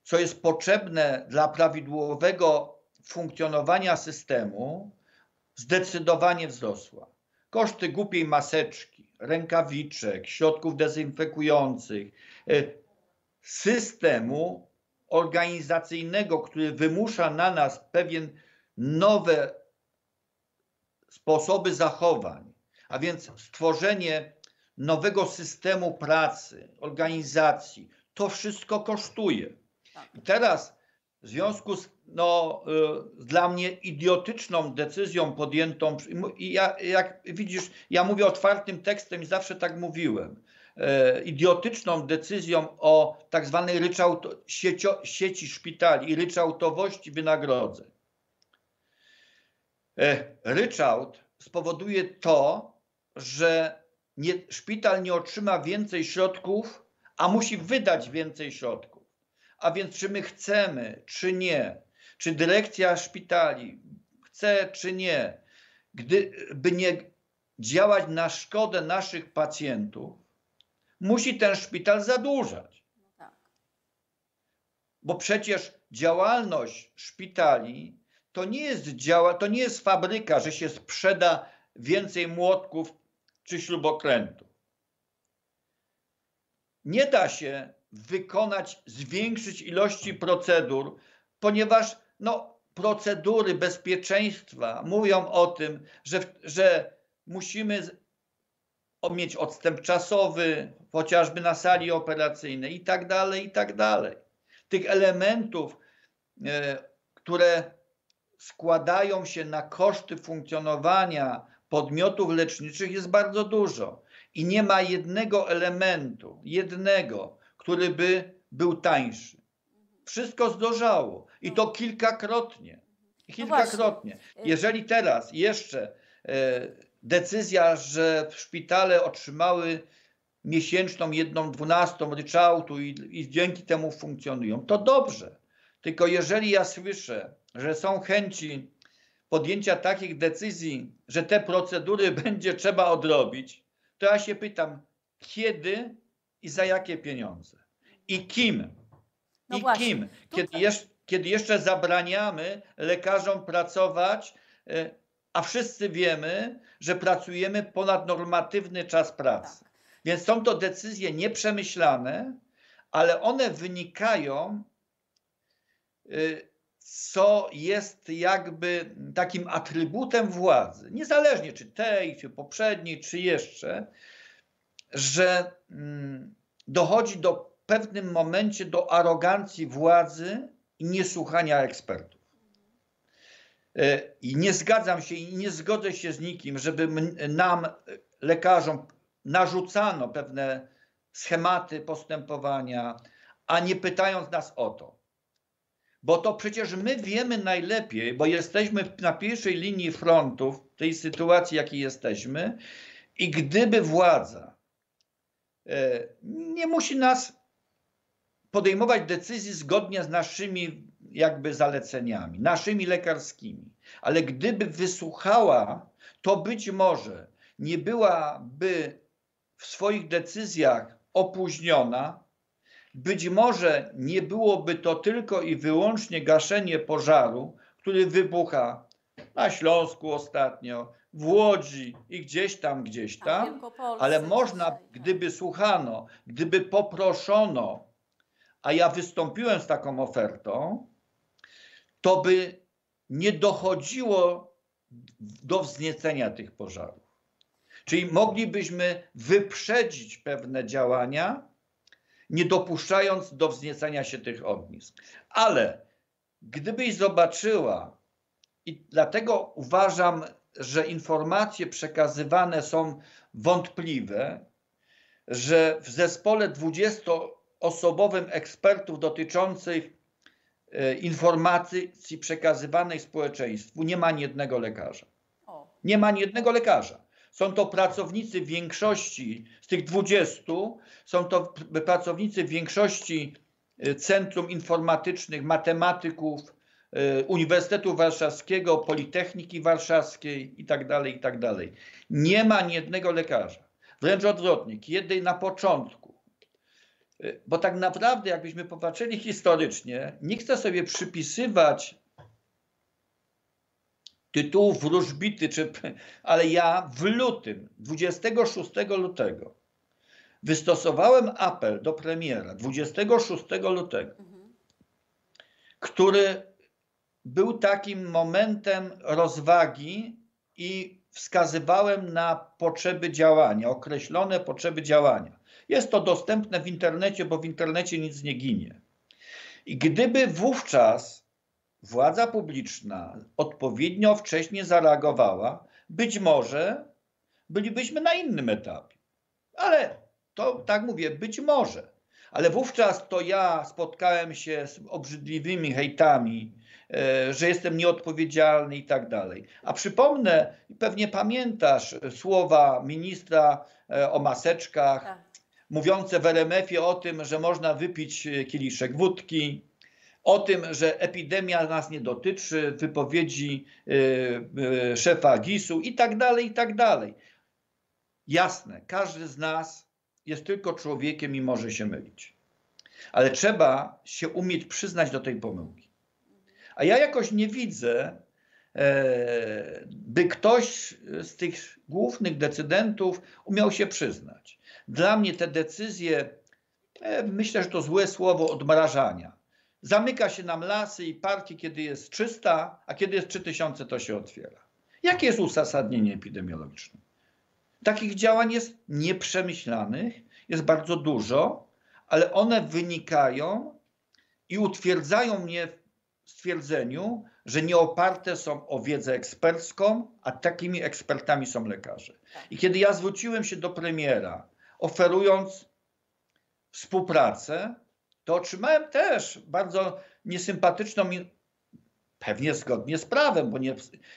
co jest potrzebne dla prawidłowego funkcjonowania systemu, zdecydowanie wzrosła. Koszty głupiej maseczki, rękawiczek, środków dezynfekujących, y, systemu organizacyjnego, który wymusza na nas pewien nowe sposoby zachowań, a więc stworzenie nowego systemu pracy, organizacji, to wszystko kosztuje. Tak. I teraz w związku z no, y, dla mnie idiotyczną decyzją podjętą, i ja, jak widzisz, ja mówię otwartym tekstem i zawsze tak mówiłem, e, idiotyczną decyzją o tak zwanej ryczałto, siecio, sieci szpitali i ryczałtowości wynagrodzeń. E, Ryczałt spowoduje to, że nie, szpital nie otrzyma więcej środków, a musi wydać więcej środków. A więc czy my chcemy, czy nie, czy dyrekcja szpitali chce, czy nie, gdyby nie działać na szkodę naszych pacjentów, musi ten szpital zadłużać. No tak. Bo przecież działalność szpitali to nie jest, działa, to nie jest fabryka, że się sprzeda więcej młotków czy śrubokrętów. Nie da się wykonać, zwiększyć ilości procedur, ponieważ no, procedury bezpieczeństwa mówią o tym, że, że musimy mieć odstęp czasowy, chociażby na sali operacyjnej i tak dalej, i tak dalej. Tych elementów, e, które składają się na koszty funkcjonowania podmiotów leczniczych jest bardzo dużo. I nie ma jednego elementu, jednego, który by był tańszy. Wszystko zdrożało i to kilkakrotnie. No Kilkakrotnie. Jeżeli teraz jeszcze e, decyzja, że szpitale otrzymały miesięczną jedną dwunastą ryczałtu i, i dzięki temu funkcjonują, to dobrze. Tylko jeżeli ja słyszę, że są chęci podjęcia takich decyzji, że te procedury [LAUGHS] będzie trzeba odrobić, to ja się pytam, kiedy i za jakie pieniądze? I kim? No I właśnie, kim? Kiedy, kiedy jeszcze zabraniamy lekarzom pracować, e, a wszyscy wiemy, że pracujemy ponadnormatywny czas pracy. Tak. Więc są to decyzje nieprzemyślane, ale one wynikają, y, co jest jakby takim atrybutem władzy, niezależnie czy tej, czy poprzedniej, czy jeszcze, że mm, dochodzi do pewnym momencie do arogancji władzy i niesłuchania ekspertów. E, I nie zgadzam się i nie zgodzę się z nikim, żeby nam, lekarzom, narzucano pewne schematy postępowania, a nie pytając nas o to. Bo to przecież my wiemy najlepiej, bo jesteśmy na pierwszej linii frontu w tej sytuacji, jakiej jesteśmy, i gdyby władza e, nie musi nas podejmować decyzji zgodnie z naszymi jakby zaleceniami, naszymi lekarskimi, ale gdyby wysłuchała, to być może nie byłaby w swoich decyzjach opóźniona, być może nie byłoby to tylko i wyłącznie gaszenie pożaru, który wybucha na Śląsku ostatnio, w Łodzi i gdzieś tam, gdzieś w tam, ale można, tak. gdyby słuchano, gdyby poproszono, a ja wystąpiłem z taką ofertą, to by nie dochodziło do wzniecenia tych pożarów. Czyli moglibyśmy wyprzedzić pewne działania, nie dopuszczając do wzniecania się tych ognisk. Ale gdybyś zobaczyła, i dlatego uważam, że informacje przekazywane są wątpliwe, że w zespole 20-osobowym ekspertów dotyczących e, informacji przekazywanej społeczeństwu nie ma ani jednego lekarza. Nie ma ani jednego lekarza. Są to pracownicy większości, z tych 20, są to pracownicy większości y, centrum informatycznych, matematyków, y, Uniwersytetu Warszawskiego, Politechniki Warszawskiej itd., itd. Nie ma ani jednego lekarza. Wręcz odwrotnie, kiedy na początku, y, bo tak naprawdę, jakbyśmy popatrzyli historycznie, nie chcę sobie przypisywać tytułów wróżbity, czy, ale ja w lutym, 26 lutego, wystosowałem apel do premiera 26 lutego, mhm. który był takim momentem rozwagi i wskazywałem na potrzeby działania, określone potrzeby działania. Jest to dostępne w internecie, bo w internecie nic nie ginie. I gdyby wówczas władza publiczna odpowiednio wcześnie zareagowała, być może bylibyśmy na innym etapie. Ale to tak mówię, być może. Ale wówczas to ja spotkałem się z obrzydliwymi hejtami, e, że jestem nieodpowiedzialny i tak dalej. A przypomnę, pewnie pamiętasz słowa ministra e, o maseczkach, tak. mówiące w RMF-ie o tym, że można wypić kieliszek wódki, o tym, że epidemia nas nie dotyczy, wypowiedzi y, y, szefa GIS-u i tak dalej, i tak dalej. Jasne, każdy z nas jest tylko człowiekiem i może się mylić. Ale trzeba się umieć przyznać do tej pomyłki. A ja jakoś nie widzę, e, by ktoś z tych głównych decydentów umiał się przyznać. Dla mnie te decyzje, e, myślę, że to złe słowo odmrażania. Zamyka się nam lasy i parki, kiedy jest 300, a kiedy jest 3000, to się otwiera. Jakie jest uzasadnienie epidemiologiczne? Takich działań jest nieprzemyślanych, jest bardzo dużo, ale one wynikają i utwierdzają mnie w stwierdzeniu, że nie oparte są o wiedzę ekspercką, a takimi ekspertami są lekarze. I kiedy ja zwróciłem się do premiera, oferując współpracę, to otrzymałem też bardzo niesympatyczną, pewnie zgodnie z prawem, bo nie,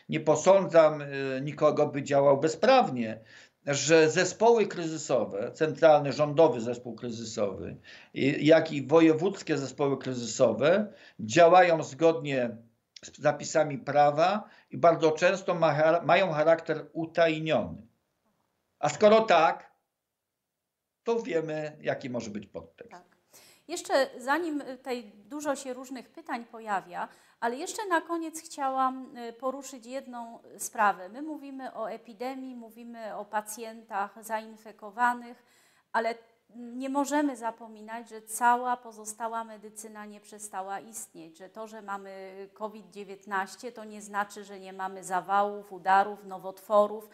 nie posądzam y, nikogo, by działał bezprawnie, że zespoły kryzysowe, centralny rządowy zespół kryzysowy, i- jak i wojewódzkie zespoły kryzysowe działają zgodnie z zapisami prawa i bardzo często ma, mają charakter utajniony. A skoro tak, to wiemy, jaki może być podtekst. Tak. Jeszcze zanim y, tutaj dużo się różnych pytań pojawia, ale jeszcze na koniec chciałam y, poruszyć jedną sprawę. My mówimy o epidemii, mówimy o pacjentach zainfekowanych, ale nie możemy zapominać, że cała pozostała medycyna nie przestała istnieć, że to, że mamy COVID-19, to nie znaczy, że nie mamy zawałów, udarów, nowotworów,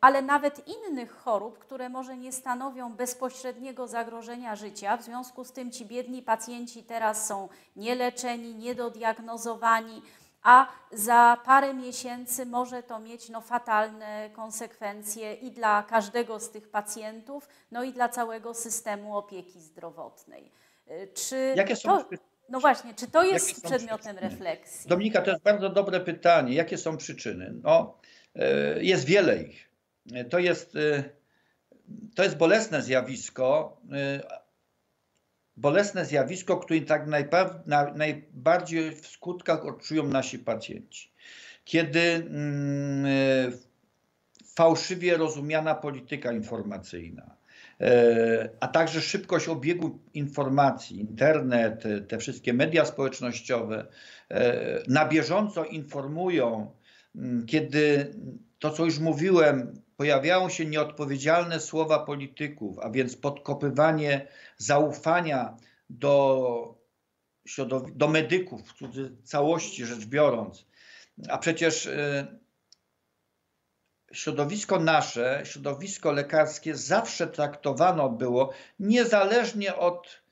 ale nawet innych chorób, które może nie stanowią bezpośredniego zagrożenia życia. W związku z tym ci biedni pacjenci teraz są nieleczeni, niedodiagnozowani a za parę miesięcy może to mieć no, fatalne konsekwencje i dla każdego z tych pacjentów, no i dla całego systemu opieki zdrowotnej. Y, czy Jakie są to, no właśnie, czy to jest przedmiotem przyczyny? refleksji? Dominika, to jest bardzo dobre pytanie. Jakie są przyczyny? No, jest wiele ich. To jest, y, to jest bolesne zjawisko, bolesne zjawisko, które tak najbardziej w skutkach odczują nasi pacjenci. Kiedy mm, fałszywie rozumiana polityka informacyjna, e, a także szybkość obiegu informacji, internet, te wszystkie media społecznościowe e, na bieżąco informują, kiedy to, co już mówiłem, pojawiają się nieodpowiedzialne słowa polityków, a więc podkopywanie zaufania do, do medyków, w całości rzecz biorąc. A przecież y, środowisko nasze, środowisko lekarskie zawsze traktowano było, niezależnie od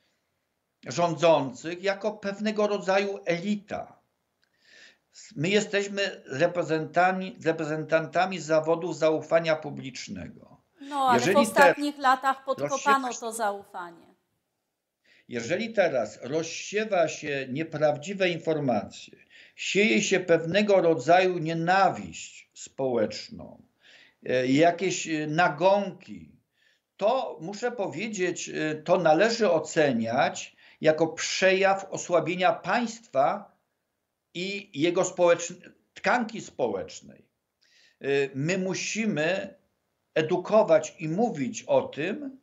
rządzących, jako pewnego rodzaju elita. My jesteśmy reprezentantami, reprezentantami zawodów zaufania publicznego. No, ale Jeżeli w ostatnich latach podkopano to zaufanie. Jeżeli teraz rozsiewa się nieprawdziwe informacje, sieje się pewnego rodzaju nienawiść społeczną, e, jakieś e, nagonki, to muszę powiedzieć, e, to należy oceniać jako przejaw osłabienia państwa i jego tkanki społecznej. My musimy edukować i mówić o tym,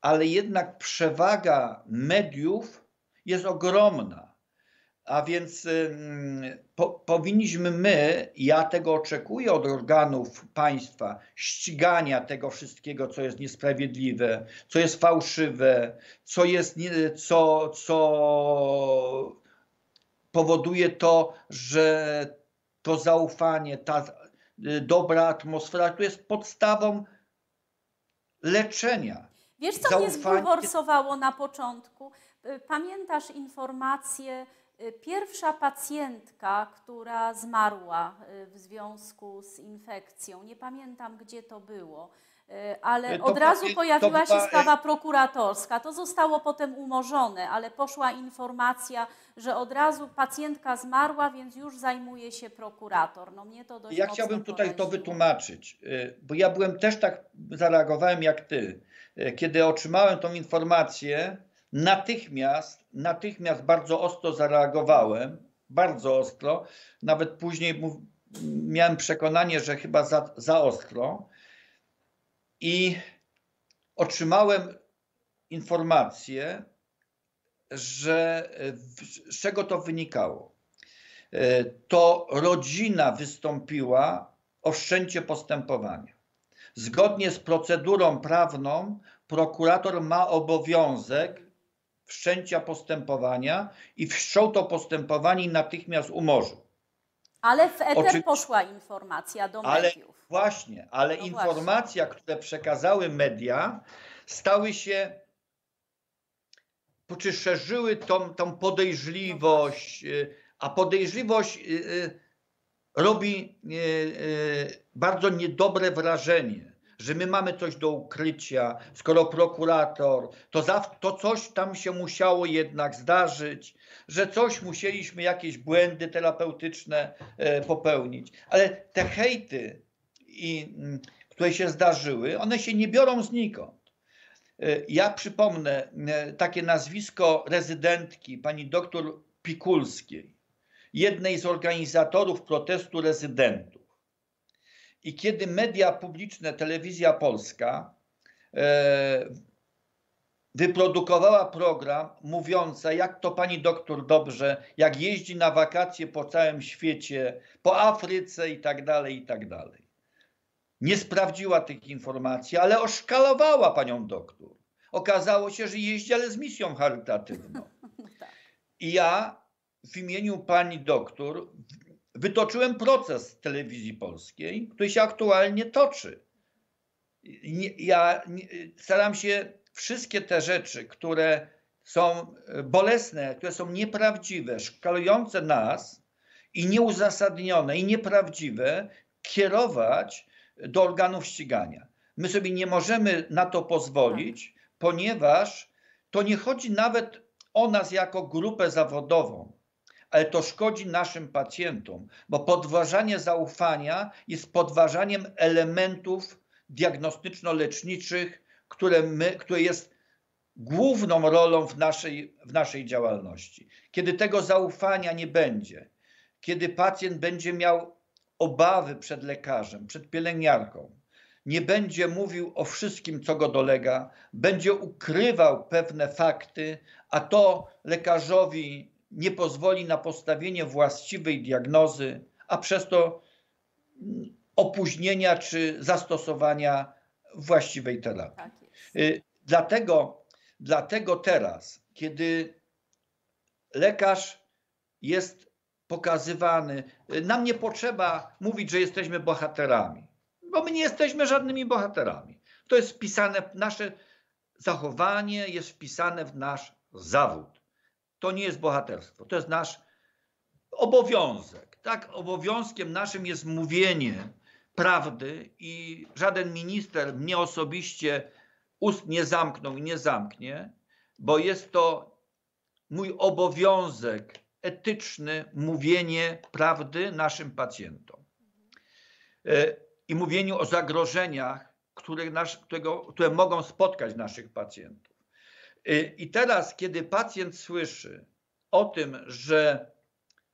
ale jednak przewaga mediów jest ogromna. A więc po, powinniśmy my, ja tego oczekuję od organów państwa, ścigania tego wszystkiego, co jest niesprawiedliwe, co jest fałszywe, co jest, co, co powoduje to, że to zaufanie, ta y, dobra atmosfera, to jest podstawą leczenia. Wiesz, co Zaufanie... mnie zbulwersowało na początku? Y, pamiętasz informację, y, pierwsza pacjentka, która zmarła w związku z infekcją, nie pamiętam gdzie to było, ale e, od razu pojawiła się sprawa prokuratorska. To zostało potem umorzone, ale poszła informacja, że od razu pacjentka zmarła, więc już zajmuje się prokurator. No mnie to dość Ja chciałbym tutaj to wytłumaczyć, e, bo ja byłem też tak, zareagowałem jak ty. Kiedy otrzymałem tą informację, natychmiast, natychmiast bardzo ostro zareagowałem, bardzo ostro, nawet później miałem przekonanie, że chyba za, za ostro, i otrzymałem informację, że z czego to wynikało. E, to rodzina wystąpiła o wszczęcie postępowania. Zgodnie z procedurą prawną, prokurator ma obowiązek wszczęcia postępowania i wszczął to postępowanie i natychmiast umorzył. Ale w eter Oczy... poszła informacja do ale, mediów. Właśnie, ale no informacja, właśnie. które przekazały media, stały się, czy szerzyły tą, tą podejrzliwość, no a podejrzliwość y, y, robi y, bardzo niedobre wrażenie że my mamy coś do ukrycia, skoro prokurator, to, za, to coś tam się musiało jednak zdarzyć, że coś musieliśmy, jakieś błędy terapeutyczne e, popełnić. Ale te hejty, i, mm, które się zdarzyły, one się nie biorą znikąd. E, ja przypomnę e, takie nazwisko rezydentki, pani doktor Pikulskiej, jednej z organizatorów protestu rezydentów. I kiedy media publiczne, telewizja polska, e, wyprodukowała program mówiący, jak to pani doktor dobrze, jak jeździ na wakacje po całym świecie, po Afryce i tak dalej, i tak dalej. Nie sprawdziła tych informacji, ale oszkalowała panią doktor. Okazało się, że jeździ, ale z misją charytatywną. [LAUGHS] tak. I ja w imieniu pani doktor wytoczyłem proces telewizji polskiej, który się aktualnie toczy. Ja staram się wszystkie te rzeczy, które są e, bolesne, które są nieprawdziwe, szkalujące nas i nieuzasadnione i nieprawdziwe, kierować do organów ścigania. My sobie nie możemy na to pozwolić, ponieważ to nie chodzi nawet o nas jako grupę zawodową, ale to szkodzi naszym pacjentom, bo podważanie zaufania jest podważaniem elementów diagnostyczno-leczniczych, które, my, które jest główną rolą w naszej, w naszej działalności. Kiedy tego zaufania nie będzie, kiedy pacjent będzie miał obawy przed lekarzem, przed pielęgniarką, nie będzie mówił o wszystkim, co go dolega, będzie ukrywał pewne fakty, a to lekarzowi nie pozwoli na postawienie właściwej diagnozy, a przez to opóźnienia czy zastosowania właściwej terapii. Tak. Y, Dlatego, dlatego teraz, kiedy lekarz jest pokazywany, y, nam nie potrzeba mówić, że jesteśmy bohaterami, bo my nie jesteśmy żadnymi bohaterami. To jest wpisane w nasze zachowanie, jest wpisane w nasz zawód. To nie jest bohaterstwo, to jest nasz obowiązek. Tak, obowiązkiem naszym jest mówienie prawdy i żaden minister mnie osobiście ust nie zamknął i nie zamknie, bo jest to mój obowiązek etyczny mówienie prawdy naszym pacjentom. E, I mówieniu o zagrożeniach, które, którego, które mogą spotkać naszych pacjentów. E, I teraz, kiedy pacjent słyszy o tym, że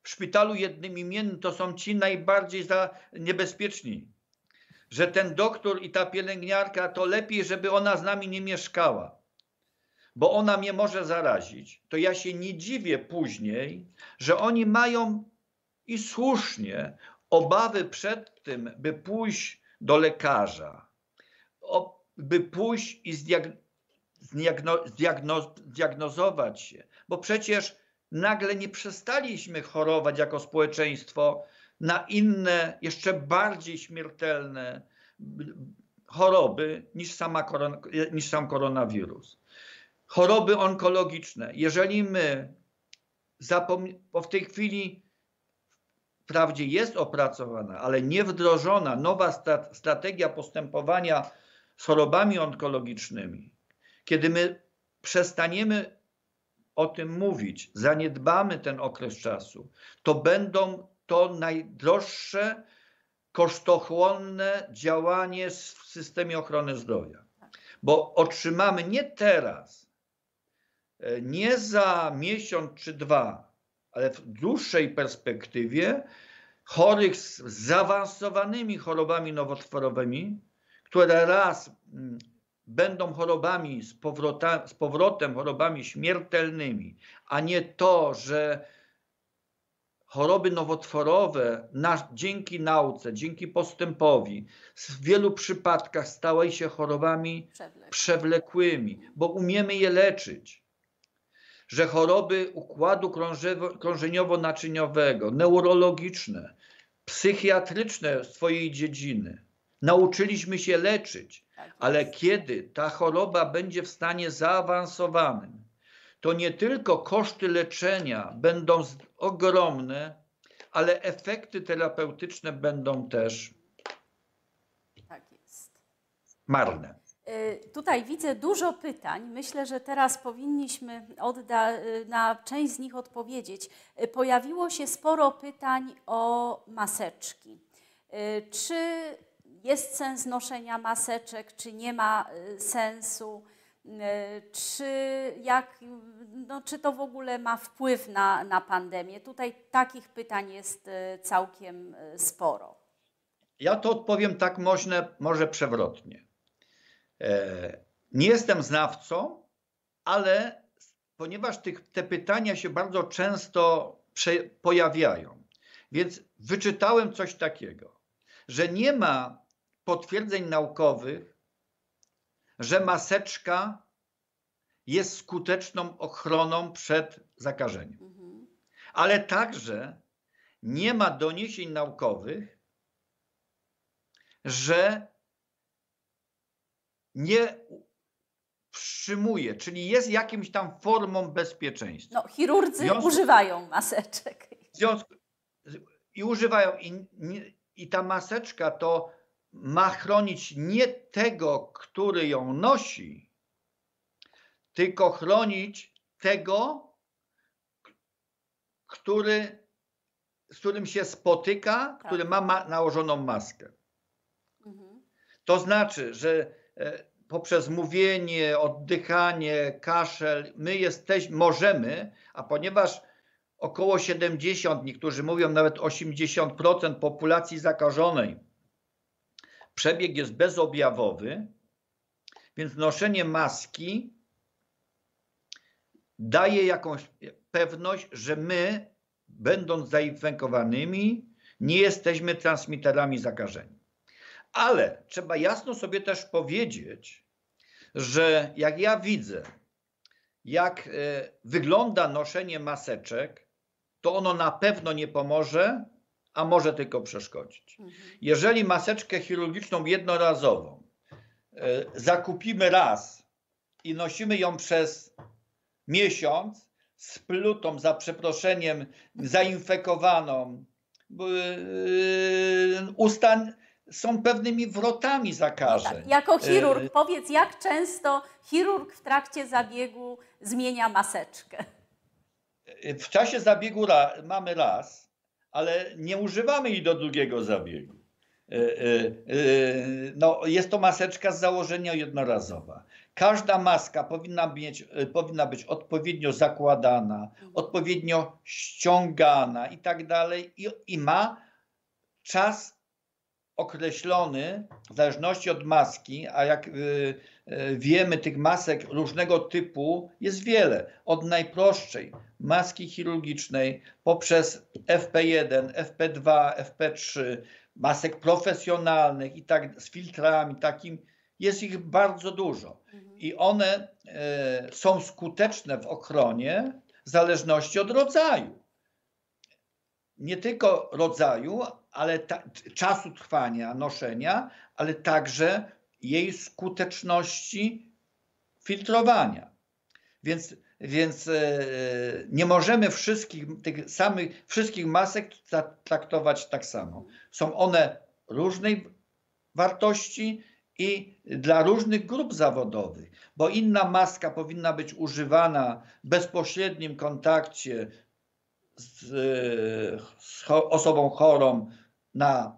w szpitalu jednym imiennym to są ci najbardziej za niebezpieczni, że ten doktor i ta pielęgniarka to lepiej, żeby ona z nami nie mieszkała, bo ona mnie może zarazić, to ja się nie dziwię później, że oni mają i słusznie obawy przed tym, by pójść do lekarza, by pójść i zdiag- zdiagno- zdiagno- zdiagnozować się, bo przecież nagle nie przestaliśmy chorować jako społeczeństwo na inne, jeszcze bardziej śmiertelne choroby niż, sama koron- niż sam koronawirus. Choroby onkologiczne. Jeżeli my zapomni- bo w tej chwili wprawdzie jest opracowana, ale nie wdrożona nowa strategia postępowania z chorobami onkologicznymi, kiedy my przestaniemy o tym mówić, zaniedbamy ten okres czasu, to będą to najdroższe, kosztochłonne działanie w systemie ochrony zdrowia. Bo otrzymamy nie teraz, e, nie za miesiąc czy dwa, ale w dłuższej perspektywie chorych z zaawansowanymi chorobami nowotworowymi, które raz mm, będą chorobami z, powrota, z powrotem chorobami śmiertelnymi, a nie to, że choroby nowotworowe na, dzięki nauce, dzięki postępowi w wielu przypadkach stały się chorobami Przewlek. przewlekłymi, bo umiemy je leczyć. Że choroby układu krążeniowo-naczyniowego, neurologiczne, psychiatryczne swojej dziedziny, nauczyliśmy się leczyć, Tak ale kiedy ta choroba będzie w stanie zaawansowanym, to nie tylko koszty leczenia będą ogromne, ale efekty terapeutyczne będą też Tak jest. marne. Y, Tutaj widzę dużo pytań. Myślę, że teraz powinniśmy y, na część z nich odpowiedzieć. Y, Pojawiło się sporo pytań o maseczki. Czy jest sens noszenia maseczek, czy nie ma y, sensu? Y, Czy, jak, no, czy to w ogóle ma wpływ na, na pandemię? Tutaj takich pytań jest y, całkiem sporo. Ja to odpowiem tak może, może przewrotnie. E, Nie jestem znawcą, ale ponieważ tych, te pytania się bardzo często prze, pojawiają, więc wyczytałem coś takiego, że nie ma potwierdzeń naukowych, że maseczka jest skuteczną ochroną przed zakażeniem. Mhm. Ale także nie ma doniesień naukowych, że nie wstrzymuje, czyli jest jakimś tam formą bezpieczeństwa. No, chirurdzy Związku- używają maseczek. Związku i używają i, i ta maseczka to ma chronić nie tego, który ją nosi, tylko chronić tego, który, z którym się spotyka, który ma, ma nałożoną maskę. Mhm. To znaczy, że e, poprzez mówienie, oddychanie, kaszel, my jesteśmy, możemy, a ponieważ około 70, niektórzy mówią nawet 80% populacji zakażonej, przebieg jest bezobjawowy, więc noszenie maski daje jakąś pewność, że my, będąc zainfekowanymi, nie jesteśmy transmiterami zakażenia. Ale trzeba jasno sobie też powiedzieć, że jak ja widzę, jak e, wygląda noszenie maseczek, to ono na pewno nie pomoże, a może tylko przeszkodzić. Mhm. Jeżeli maseczkę chirurgiczną jednorazową e, zakupimy raz i nosimy ją przez miesiąc z plutą, za przeproszeniem, zainfekowaną, e, usta są pewnymi wrotami zakażeń. Tak, jako chirurg, E, powiedz, jak często chirurg w trakcie zabiegu zmienia maseczkę? W czasie zabiegu ra, mamy raz, ale nie używamy jej do drugiego zabiegu. E, e, e, No, jest to maseczka z założenia jednorazowa. Każda maska powinna, mieć, powinna być odpowiednio zakładana, odpowiednio ściągana i tak dalej, i, i ma czas określony w zależności od maski, a jak wiemy, tych masek różnego typu jest wiele. Od najprostszej maski chirurgicznej poprzez FP1, FP2, FP3, masek profesjonalnych i tak z filtrami takim, jest ich bardzo dużo. I one e, są skuteczne w ochronie w zależności od rodzaju nie tylko rodzaju, ale ta, czasu trwania noszenia, ale także jej skuteczności filtrowania. Więc, więc e, nie możemy wszystkich tych samych wszystkich masek tra- traktować tak samo. Są one różnej wartości i dla różnych grup zawodowych, bo inna maska powinna być używana w bezpośrednim kontakcie z, z osobą chorą na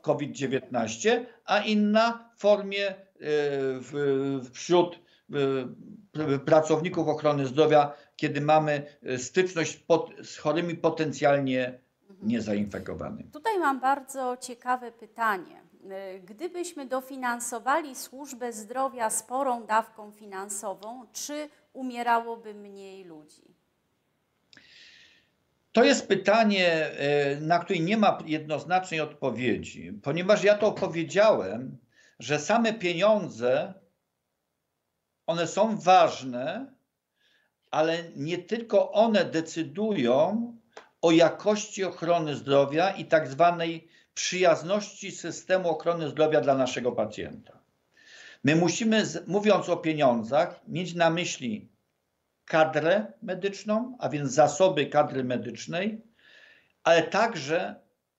COVID-19, a inna w formie e, w, wśród e, pracowników ochrony zdrowia, kiedy mamy e, styczność pot, z chorymi potencjalnie niezainfekowanymi. Tutaj mam bardzo ciekawe pytanie. Y, Gdybyśmy dofinansowali służbę zdrowia sporą dawką finansową, czy umierałoby mniej ludzi? To jest pytanie, e, na które nie ma jednoznacznej odpowiedzi, ponieważ ja to powiedziałem, że same pieniądze, one są ważne, ale nie tylko one decydują o jakości ochrony zdrowia i tak zwanej przyjazności systemu ochrony zdrowia dla naszego pacjenta. My musimy, mówiąc o pieniądzach, mieć na myśli kadrę medyczną, a więc zasoby kadry medycznej, ale także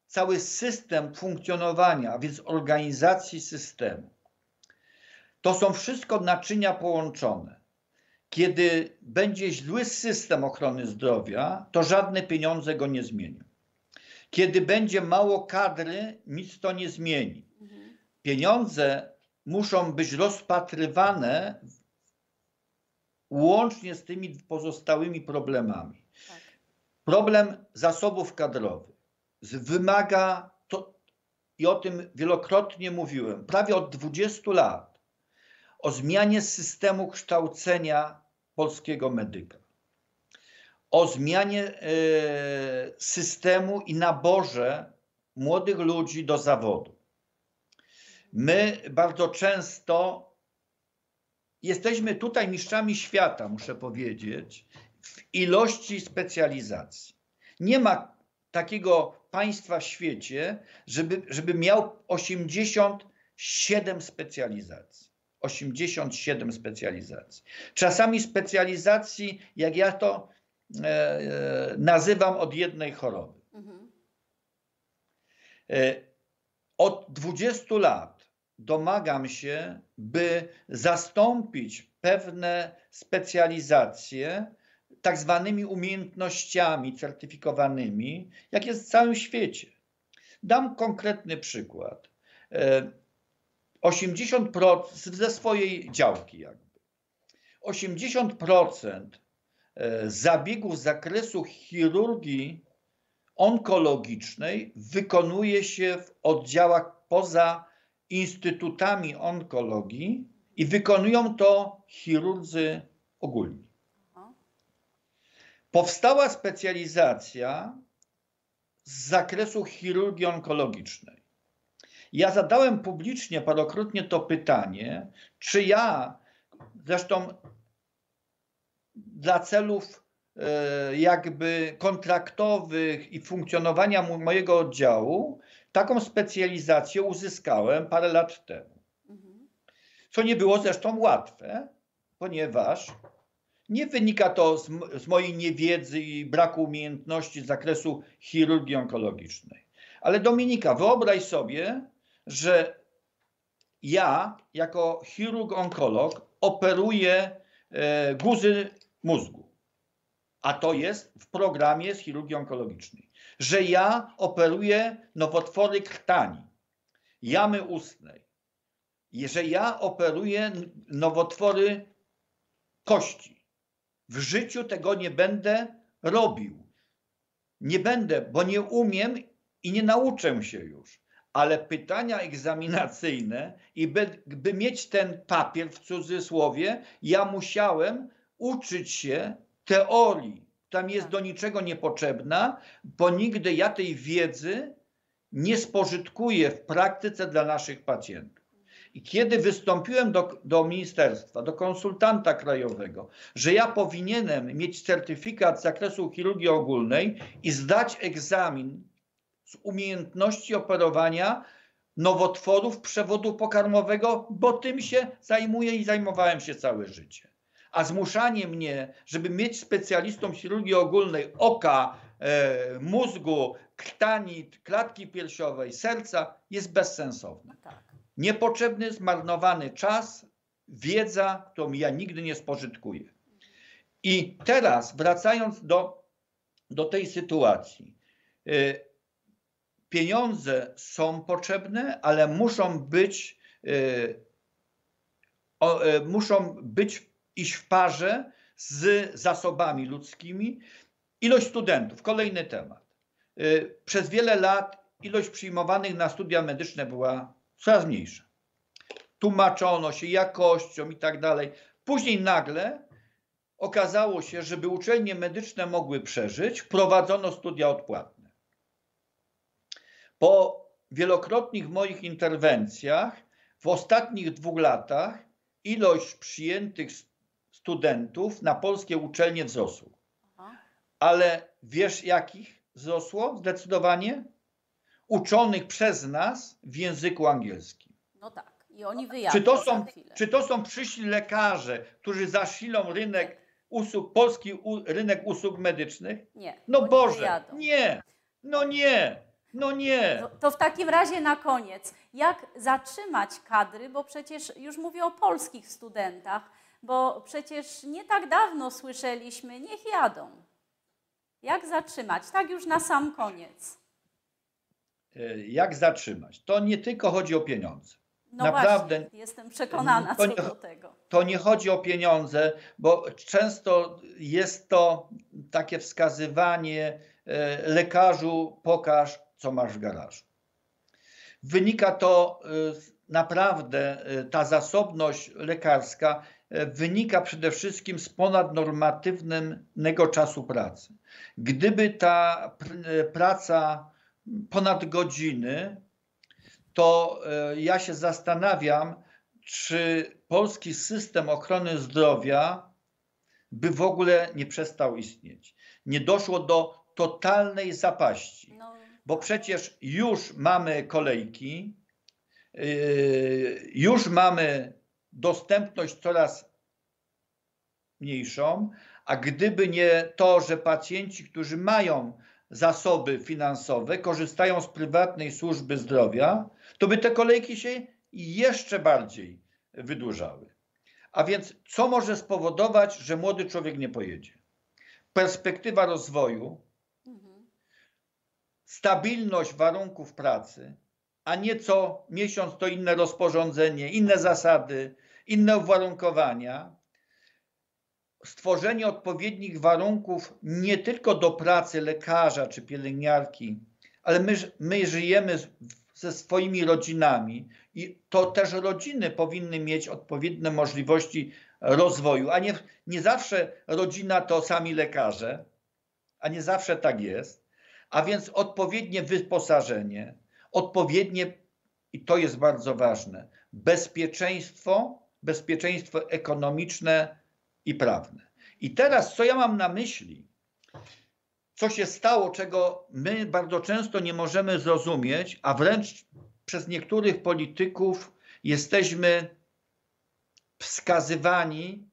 cały system funkcjonowania, a więc organizacji systemu. To są wszystko naczynia połączone. Kiedy będzie zły system ochrony zdrowia, to żadne pieniądze go nie zmienią. Kiedy będzie mało kadry, nic to nie zmieni. Pieniądze muszą być rozpatrywane łącznie z tymi pozostałymi problemami. Tak. Problem zasobów kadrowych wymaga, to, i o tym wielokrotnie mówiłem, prawie od 20 lat, o zmianie systemu kształcenia polskiego medyka. O zmianie e, systemu i naborze młodych ludzi do zawodu. My bardzo często jesteśmy tutaj mistrzami świata, muszę powiedzieć, w ilości specjalizacji. Nie ma takiego państwa w świecie, żeby, żeby miał 87 specjalizacji. 87 specjalizacji. Czasami specjalizacji, jak ja to e, e, nazywam, od jednej choroby. Mhm. E, Od 20 lat domagam się, by zastąpić pewne specjalizacje tak zwanymi umiejętnościami certyfikowanymi, jak jest w całym świecie. Dam konkretny przykład. E, 80% ze swojej działki jakby. 80% e, zabiegów z zakresu chirurgii onkologicznej wykonuje się w oddziałach poza instytutami onkologii i wykonują to chirurdzy ogólni. Powstała specjalizacja z zakresu chirurgii onkologicznej. Ja zadałem publicznie parokrotnie to pytanie, czy ja, zresztą dla celów e, jakby kontraktowych i funkcjonowania mo- mojego oddziału, taką specjalizację uzyskałem parę lat temu. Mhm. Co nie było zresztą łatwe, ponieważ nie wynika to z, z mojej niewiedzy i braku umiejętności z zakresu chirurgii onkologicznej. Ale Dominika, wyobraź sobie, że ja, jako chirurg-onkolog, operuję e, guzy mózgu, a to jest w programie z chirurgii onkologicznej. Że ja operuję nowotwory krtani, jamy ustnej, że ja operuję nowotwory kości. W życiu tego nie będę robił. Nie będę, bo nie umiem i nie nauczę się już. Ale pytania egzaminacyjne i by, by mieć ten papier w cudzysłowie, ja musiałem uczyć się teorii. Tam jest Tak. do niczego niepotrzebna, bo nigdy ja tej wiedzy nie spożytkuję w praktyce dla naszych pacjentów. I kiedy wystąpiłem do, do ministerstwa, do konsultanta krajowego, że ja powinienem mieć certyfikat z zakresu chirurgii ogólnej i zdać egzamin z umiejętności operowania nowotworów przewodu pokarmowego, bo tym się zajmuję i zajmowałem się całe życie. A zmuszanie mnie, żeby mieć specjalistą chirurgii ogólnej oka, e, mózgu, krtani, klatki piersiowej, serca jest bezsensowne. No tak. Niepotrzebny, zmarnowany czas, wiedza, którą ja nigdy nie spożytkuję. I teraz, wracając do, do tej sytuacji, y, pieniądze są potrzebne, ale muszą być, y, y, muszą być iść w parze z zasobami ludzkimi. Ilość studentów, kolejny temat. Y, Przez wiele lat ilość przyjmowanych na studia medyczne była coraz mniejsza. Tłumaczono się jakością i tak dalej. Później nagle okazało się, żeby uczelnie medyczne mogły przeżyć, wprowadzono studia odpłatne. Po wielokrotnych moich interwencjach w ostatnich dwóch latach ilość przyjętych studentów na polskie uczelnie wzrosła. Ale wiesz jakich wzrosło zdecydowanie? Uczonych przez nas w języku angielskim. No tak. I oni wyjadą Czy to, są, czy to są przyszli lekarze, którzy zasilą rynek usług, polski u, rynek usług medycznych? Nie. No oni Boże, wyjadą. nie, no nie, no nie. To, to w takim razie na koniec, jak zatrzymać kadry, bo przecież już mówię o polskich studentach, bo przecież nie tak dawno słyszeliśmy, niech jadą. Jak zatrzymać? Tak już na sam koniec. E, Jak zatrzymać? To nie tylko chodzi o pieniądze. No Naprawdę. właśnie, jestem przekonana To co nie- do tego. To nie chodzi o pieniądze, bo często jest to takie wskazywanie e, lekarzu, pokaż, co masz w garażu. Wynika to z- naprawdę, e, ta zasobność lekarska e, wynika przede wszystkim z ponadnormatywnego czasu pracy. Gdyby ta pr- praca ponad godziny, to ja się zastanawiam, czy polski system ochrony zdrowia by w ogóle nie przestał istnieć. Nie doszło do totalnej zapaści, No, bo przecież już mamy kolejki, yy, już mamy dostępność coraz mniejszą, a gdyby nie to, że pacjenci, którzy mają zasoby finansowe, korzystają z prywatnej służby zdrowia, to by te kolejki się jeszcze bardziej wydłużały. A więc co może spowodować, że młody człowiek nie pojedzie? Perspektywa rozwoju. Stabilność warunków pracy, a nie co miesiąc to inne rozporządzenie, inne zasady, inne uwarunkowania. Stworzenie odpowiednich warunków nie tylko do pracy lekarza czy pielęgniarki, ale my, my żyjemy z- ze swoimi rodzinami i to też rodziny powinny mieć odpowiednie możliwości rozwoju, a nie, nie zawsze rodzina to sami lekarze, a nie zawsze tak jest. A więc odpowiednie wyposażenie, odpowiednie, i to jest bardzo ważne, bezpieczeństwo, bezpieczeństwo ekonomiczne i prawne. I teraz, co ja mam na myśli? Co się stało, czego my bardzo często nie możemy zrozumieć, a wręcz przez niektórych polityków jesteśmy wskazywani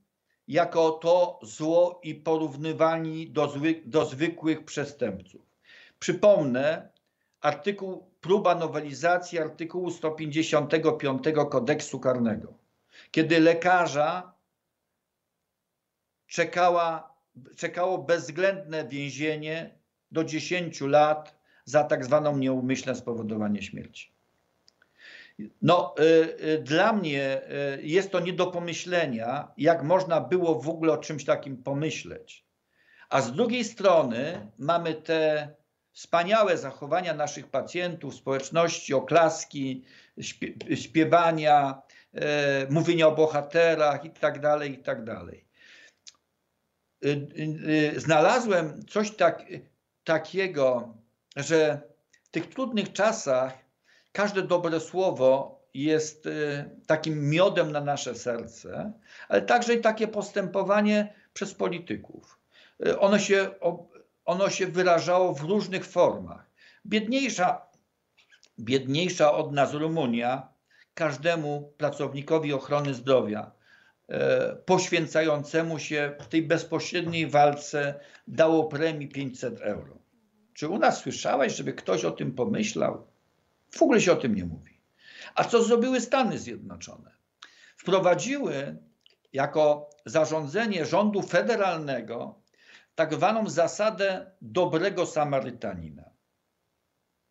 jako to zło i porównywani do, do zwykłych przestępców. Przypomnę artykuł, próba nowelizacji artykułu 155 kodeksu karnego, kiedy lekarza czekała, czekało bezwzględne więzienie do 10 lat za tak zwaną nieumyślne spowodowanie śmierci. No, y, y, dla mnie y, jest to nie do pomyślenia, jak można było w ogóle o czymś takim pomyśleć. A z drugiej strony mamy te wspaniałe zachowania naszych pacjentów, społeczności, oklaski, śpie- śpiewania, e, mówienia o bohaterach i tak dalej, i tak. Y, y, y, Znalazłem coś tak, takiego, że w tych trudnych czasach każde dobre słowo jest takim miodem na nasze serce, ale także i takie postępowanie przez polityków. Ono się, ono się wyrażało w różnych formach. Biedniejsza, biedniejsza od nas Rumunia każdemu pracownikowi ochrony zdrowia e, poświęcającemu się w tej bezpośredniej walce dało premii 500 euro. Czy u nas słyszałeś, żeby ktoś o tym pomyślał? W ogóle się o tym nie mówi. A co zrobiły Stany Zjednoczone? Wprowadziły jako zarządzenie rządu federalnego tak zwaną zasadę dobrego Samarytanina.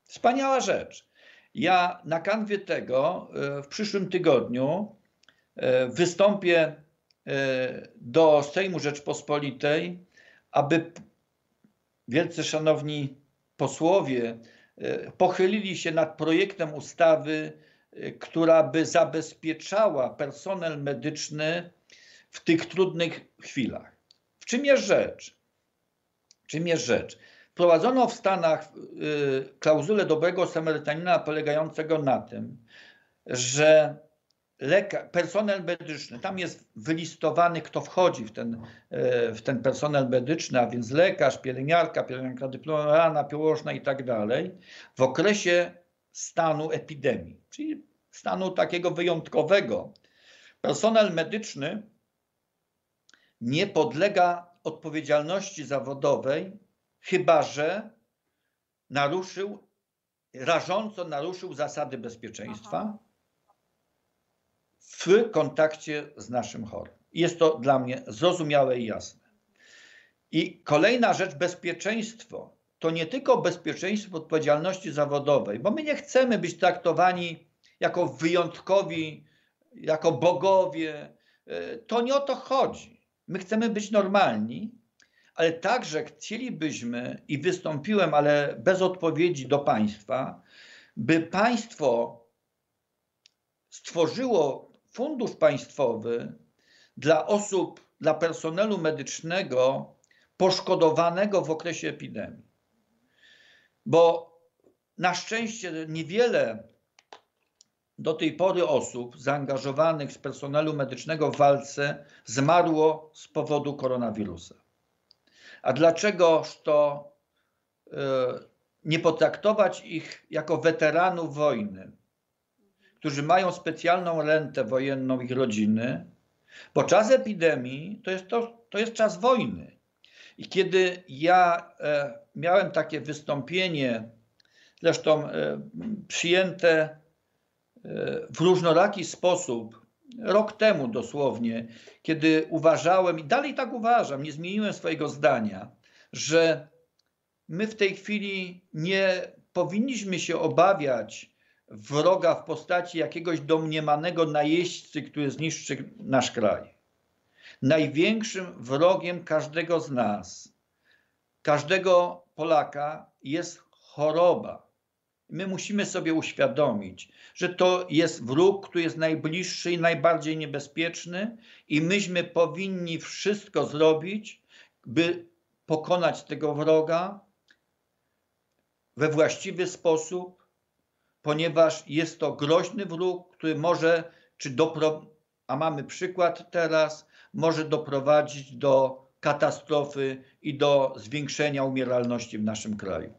Wspaniała rzecz. Ja na kanwie tego e, w przyszłym tygodniu e, wystąpię e, do Sejmu Rzeczpospolitej, aby wielce szanowni posłowie pochylili się nad projektem ustawy, która by zabezpieczała personel medyczny w tych trudnych chwilach. W czym jest rzecz? Czym jest rzecz? Wprowadzono w Stanach y, klauzulę dobrego Samarytanina polegającego na tym, że leka- personel medyczny, tam jest wylistowany, kto wchodzi w ten, e, w ten personel medyczny, a więc lekarz, pielęgniarka, pielęgniarka dyplomowana, położna i tak dalej, w okresie stanu epidemii, czyli stanu takiego wyjątkowego. Personel medyczny nie podlega odpowiedzialności zawodowej, chyba że naruszył, rażąco naruszył zasady bezpieczeństwa Aha. w kontakcie z naszym chorym. Jest to dla mnie zrozumiałe i jasne. I kolejna rzecz, bezpieczeństwo. To nie tylko bezpieczeństwo odpowiedzialności zawodowej, bo my nie chcemy być traktowani jako wyjątkowi, jako bogowie. E, To nie o to chodzi. My chcemy być normalni, ale także chcielibyśmy, i wystąpiłem, ale bez odpowiedzi do państwa, by państwo stworzyło fundusz państwowy dla osób, dla personelu medycznego poszkodowanego w okresie epidemii. Bo na szczęście niewiele do tej pory osób zaangażowanych z personelu medycznego w walce zmarło z powodu koronawirusa. A dlaczegoż to e, nie potraktować ich jako weteranów wojny, którzy mają specjalną rentę wojenną ich rodziny, bo czas epidemii to jest, to, to jest czas wojny. I kiedy ja e, miałem takie wystąpienie, zresztą e, przyjęte w różnoraki sposób, rok temu dosłownie, kiedy uważałem, i dalej tak uważam, nie zmieniłem swojego zdania, że my w tej chwili nie powinniśmy się obawiać wroga w postaci jakiegoś domniemanego najeźdźcy, który zniszczy nasz kraj. Największym wrogiem każdego z nas, każdego Polaka jest choroba. My musimy sobie uświadomić, że to jest wróg, który jest najbliższy i najbardziej niebezpieczny, i myśmy powinni wszystko zrobić, by pokonać tego wroga we właściwy sposób, ponieważ jest to groźny wróg, który może, czy dopro, a mamy przykład teraz, może doprowadzić do katastrofy i do zwiększenia umieralności w naszym kraju.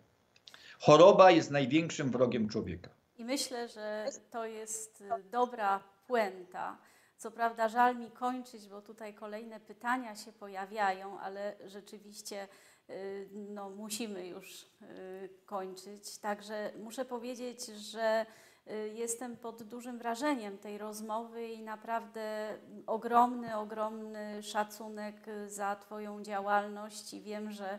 Choroba jest największym wrogiem człowieka. I myślę, że to jest dobra puenta. Co prawda żal mi kończyć, bo tutaj kolejne pytania się pojawiają, ale rzeczywiście y, no, musimy już y, kończyć. Także muszę powiedzieć, że y, jestem pod dużym wrażeniem tej rozmowy i naprawdę ogromny, ogromny szacunek za Twoją działalność i wiem, że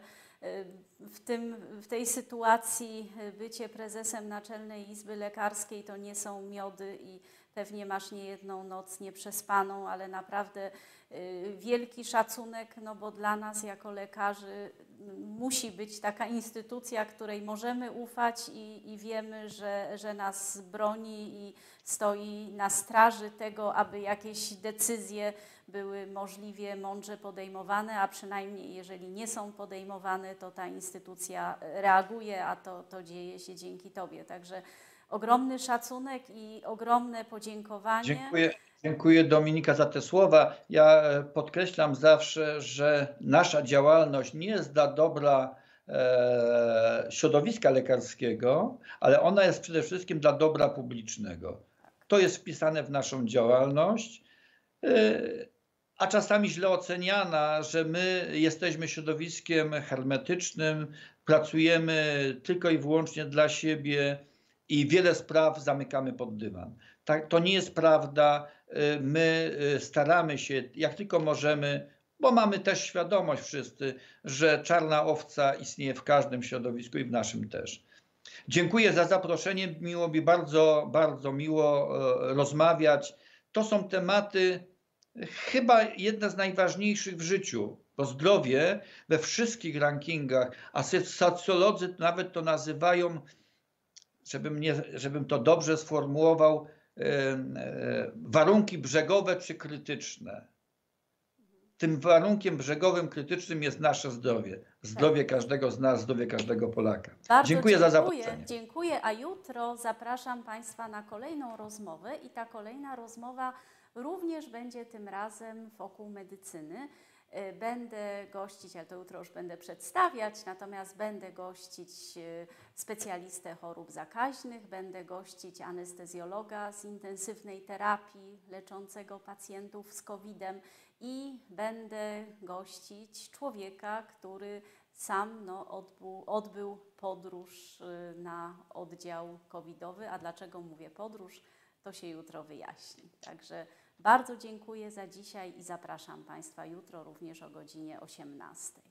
w, tym, w tej sytuacji y, bycie prezesem Naczelnej Izby Lekarskiej to nie są miody i pewnie masz niejedną noc nieprzespaną, ale naprawdę y, wielki szacunek, no bo dla nas jako lekarzy musi być taka instytucja, której możemy ufać i, i wiemy, że, że nas broni i stoi na straży tego, aby jakieś decyzje były możliwie mądrze podejmowane, a przynajmniej jeżeli nie są podejmowane, to ta instytucja reaguje, a to, to dzieje się dzięki Tobie. Także ogromny szacunek i ogromne podziękowanie. Dziękuję, dziękuję Dominika za te słowa. Ja e, podkreślam zawsze, że nasza działalność nie jest dla dobra e, środowiska lekarskiego, ale ona jest przede wszystkim dla dobra publicznego. To jest wpisane w naszą działalność, e, a czasami źle oceniana, że my jesteśmy środowiskiem hermetycznym, pracujemy tylko i wyłącznie dla siebie i wiele spraw zamykamy pod dywan. Tak, to nie jest prawda. Y, My y, staramy się, jak tylko możemy, bo mamy też świadomość wszyscy, że czarna owca istnieje w każdym środowisku i w naszym też. Dziękuję za zaproszenie. Miło mi bardzo, bardzo miło e, rozmawiać. To są tematy chyba jedne z najważniejszych w życiu, bo zdrowie we wszystkich rankingach, a socjolodzy nawet to nazywają żebym, nie, żebym to dobrze sformułował, e, warunki brzegowe czy krytyczne. Tym warunkiem brzegowym, krytycznym jest nasze zdrowie. Zdrowie każdego z nas, zdrowie każdego Polaka. Bardzo dziękuję, za dziękuję, zaproszenie. Dziękuję, a jutro zapraszam Państwa na kolejną rozmowę i ta kolejna rozmowa również będzie tym razem wokół medycyny. Y, Będę gościć, ale to jutro już będę przedstawiać, natomiast będę gościć y, specjalistę chorób zakaźnych, będę gościć anestezjologa z intensywnej terapii leczącego pacjentów z COVID-em i będę gościć człowieka, który sam no, odbył, odbył podróż y, na oddział covidowy. A dlaczego mówię podróż, to się jutro wyjaśni. Także bardzo dziękuję za dzisiaj i zapraszam Państwa jutro również o godzinie 18.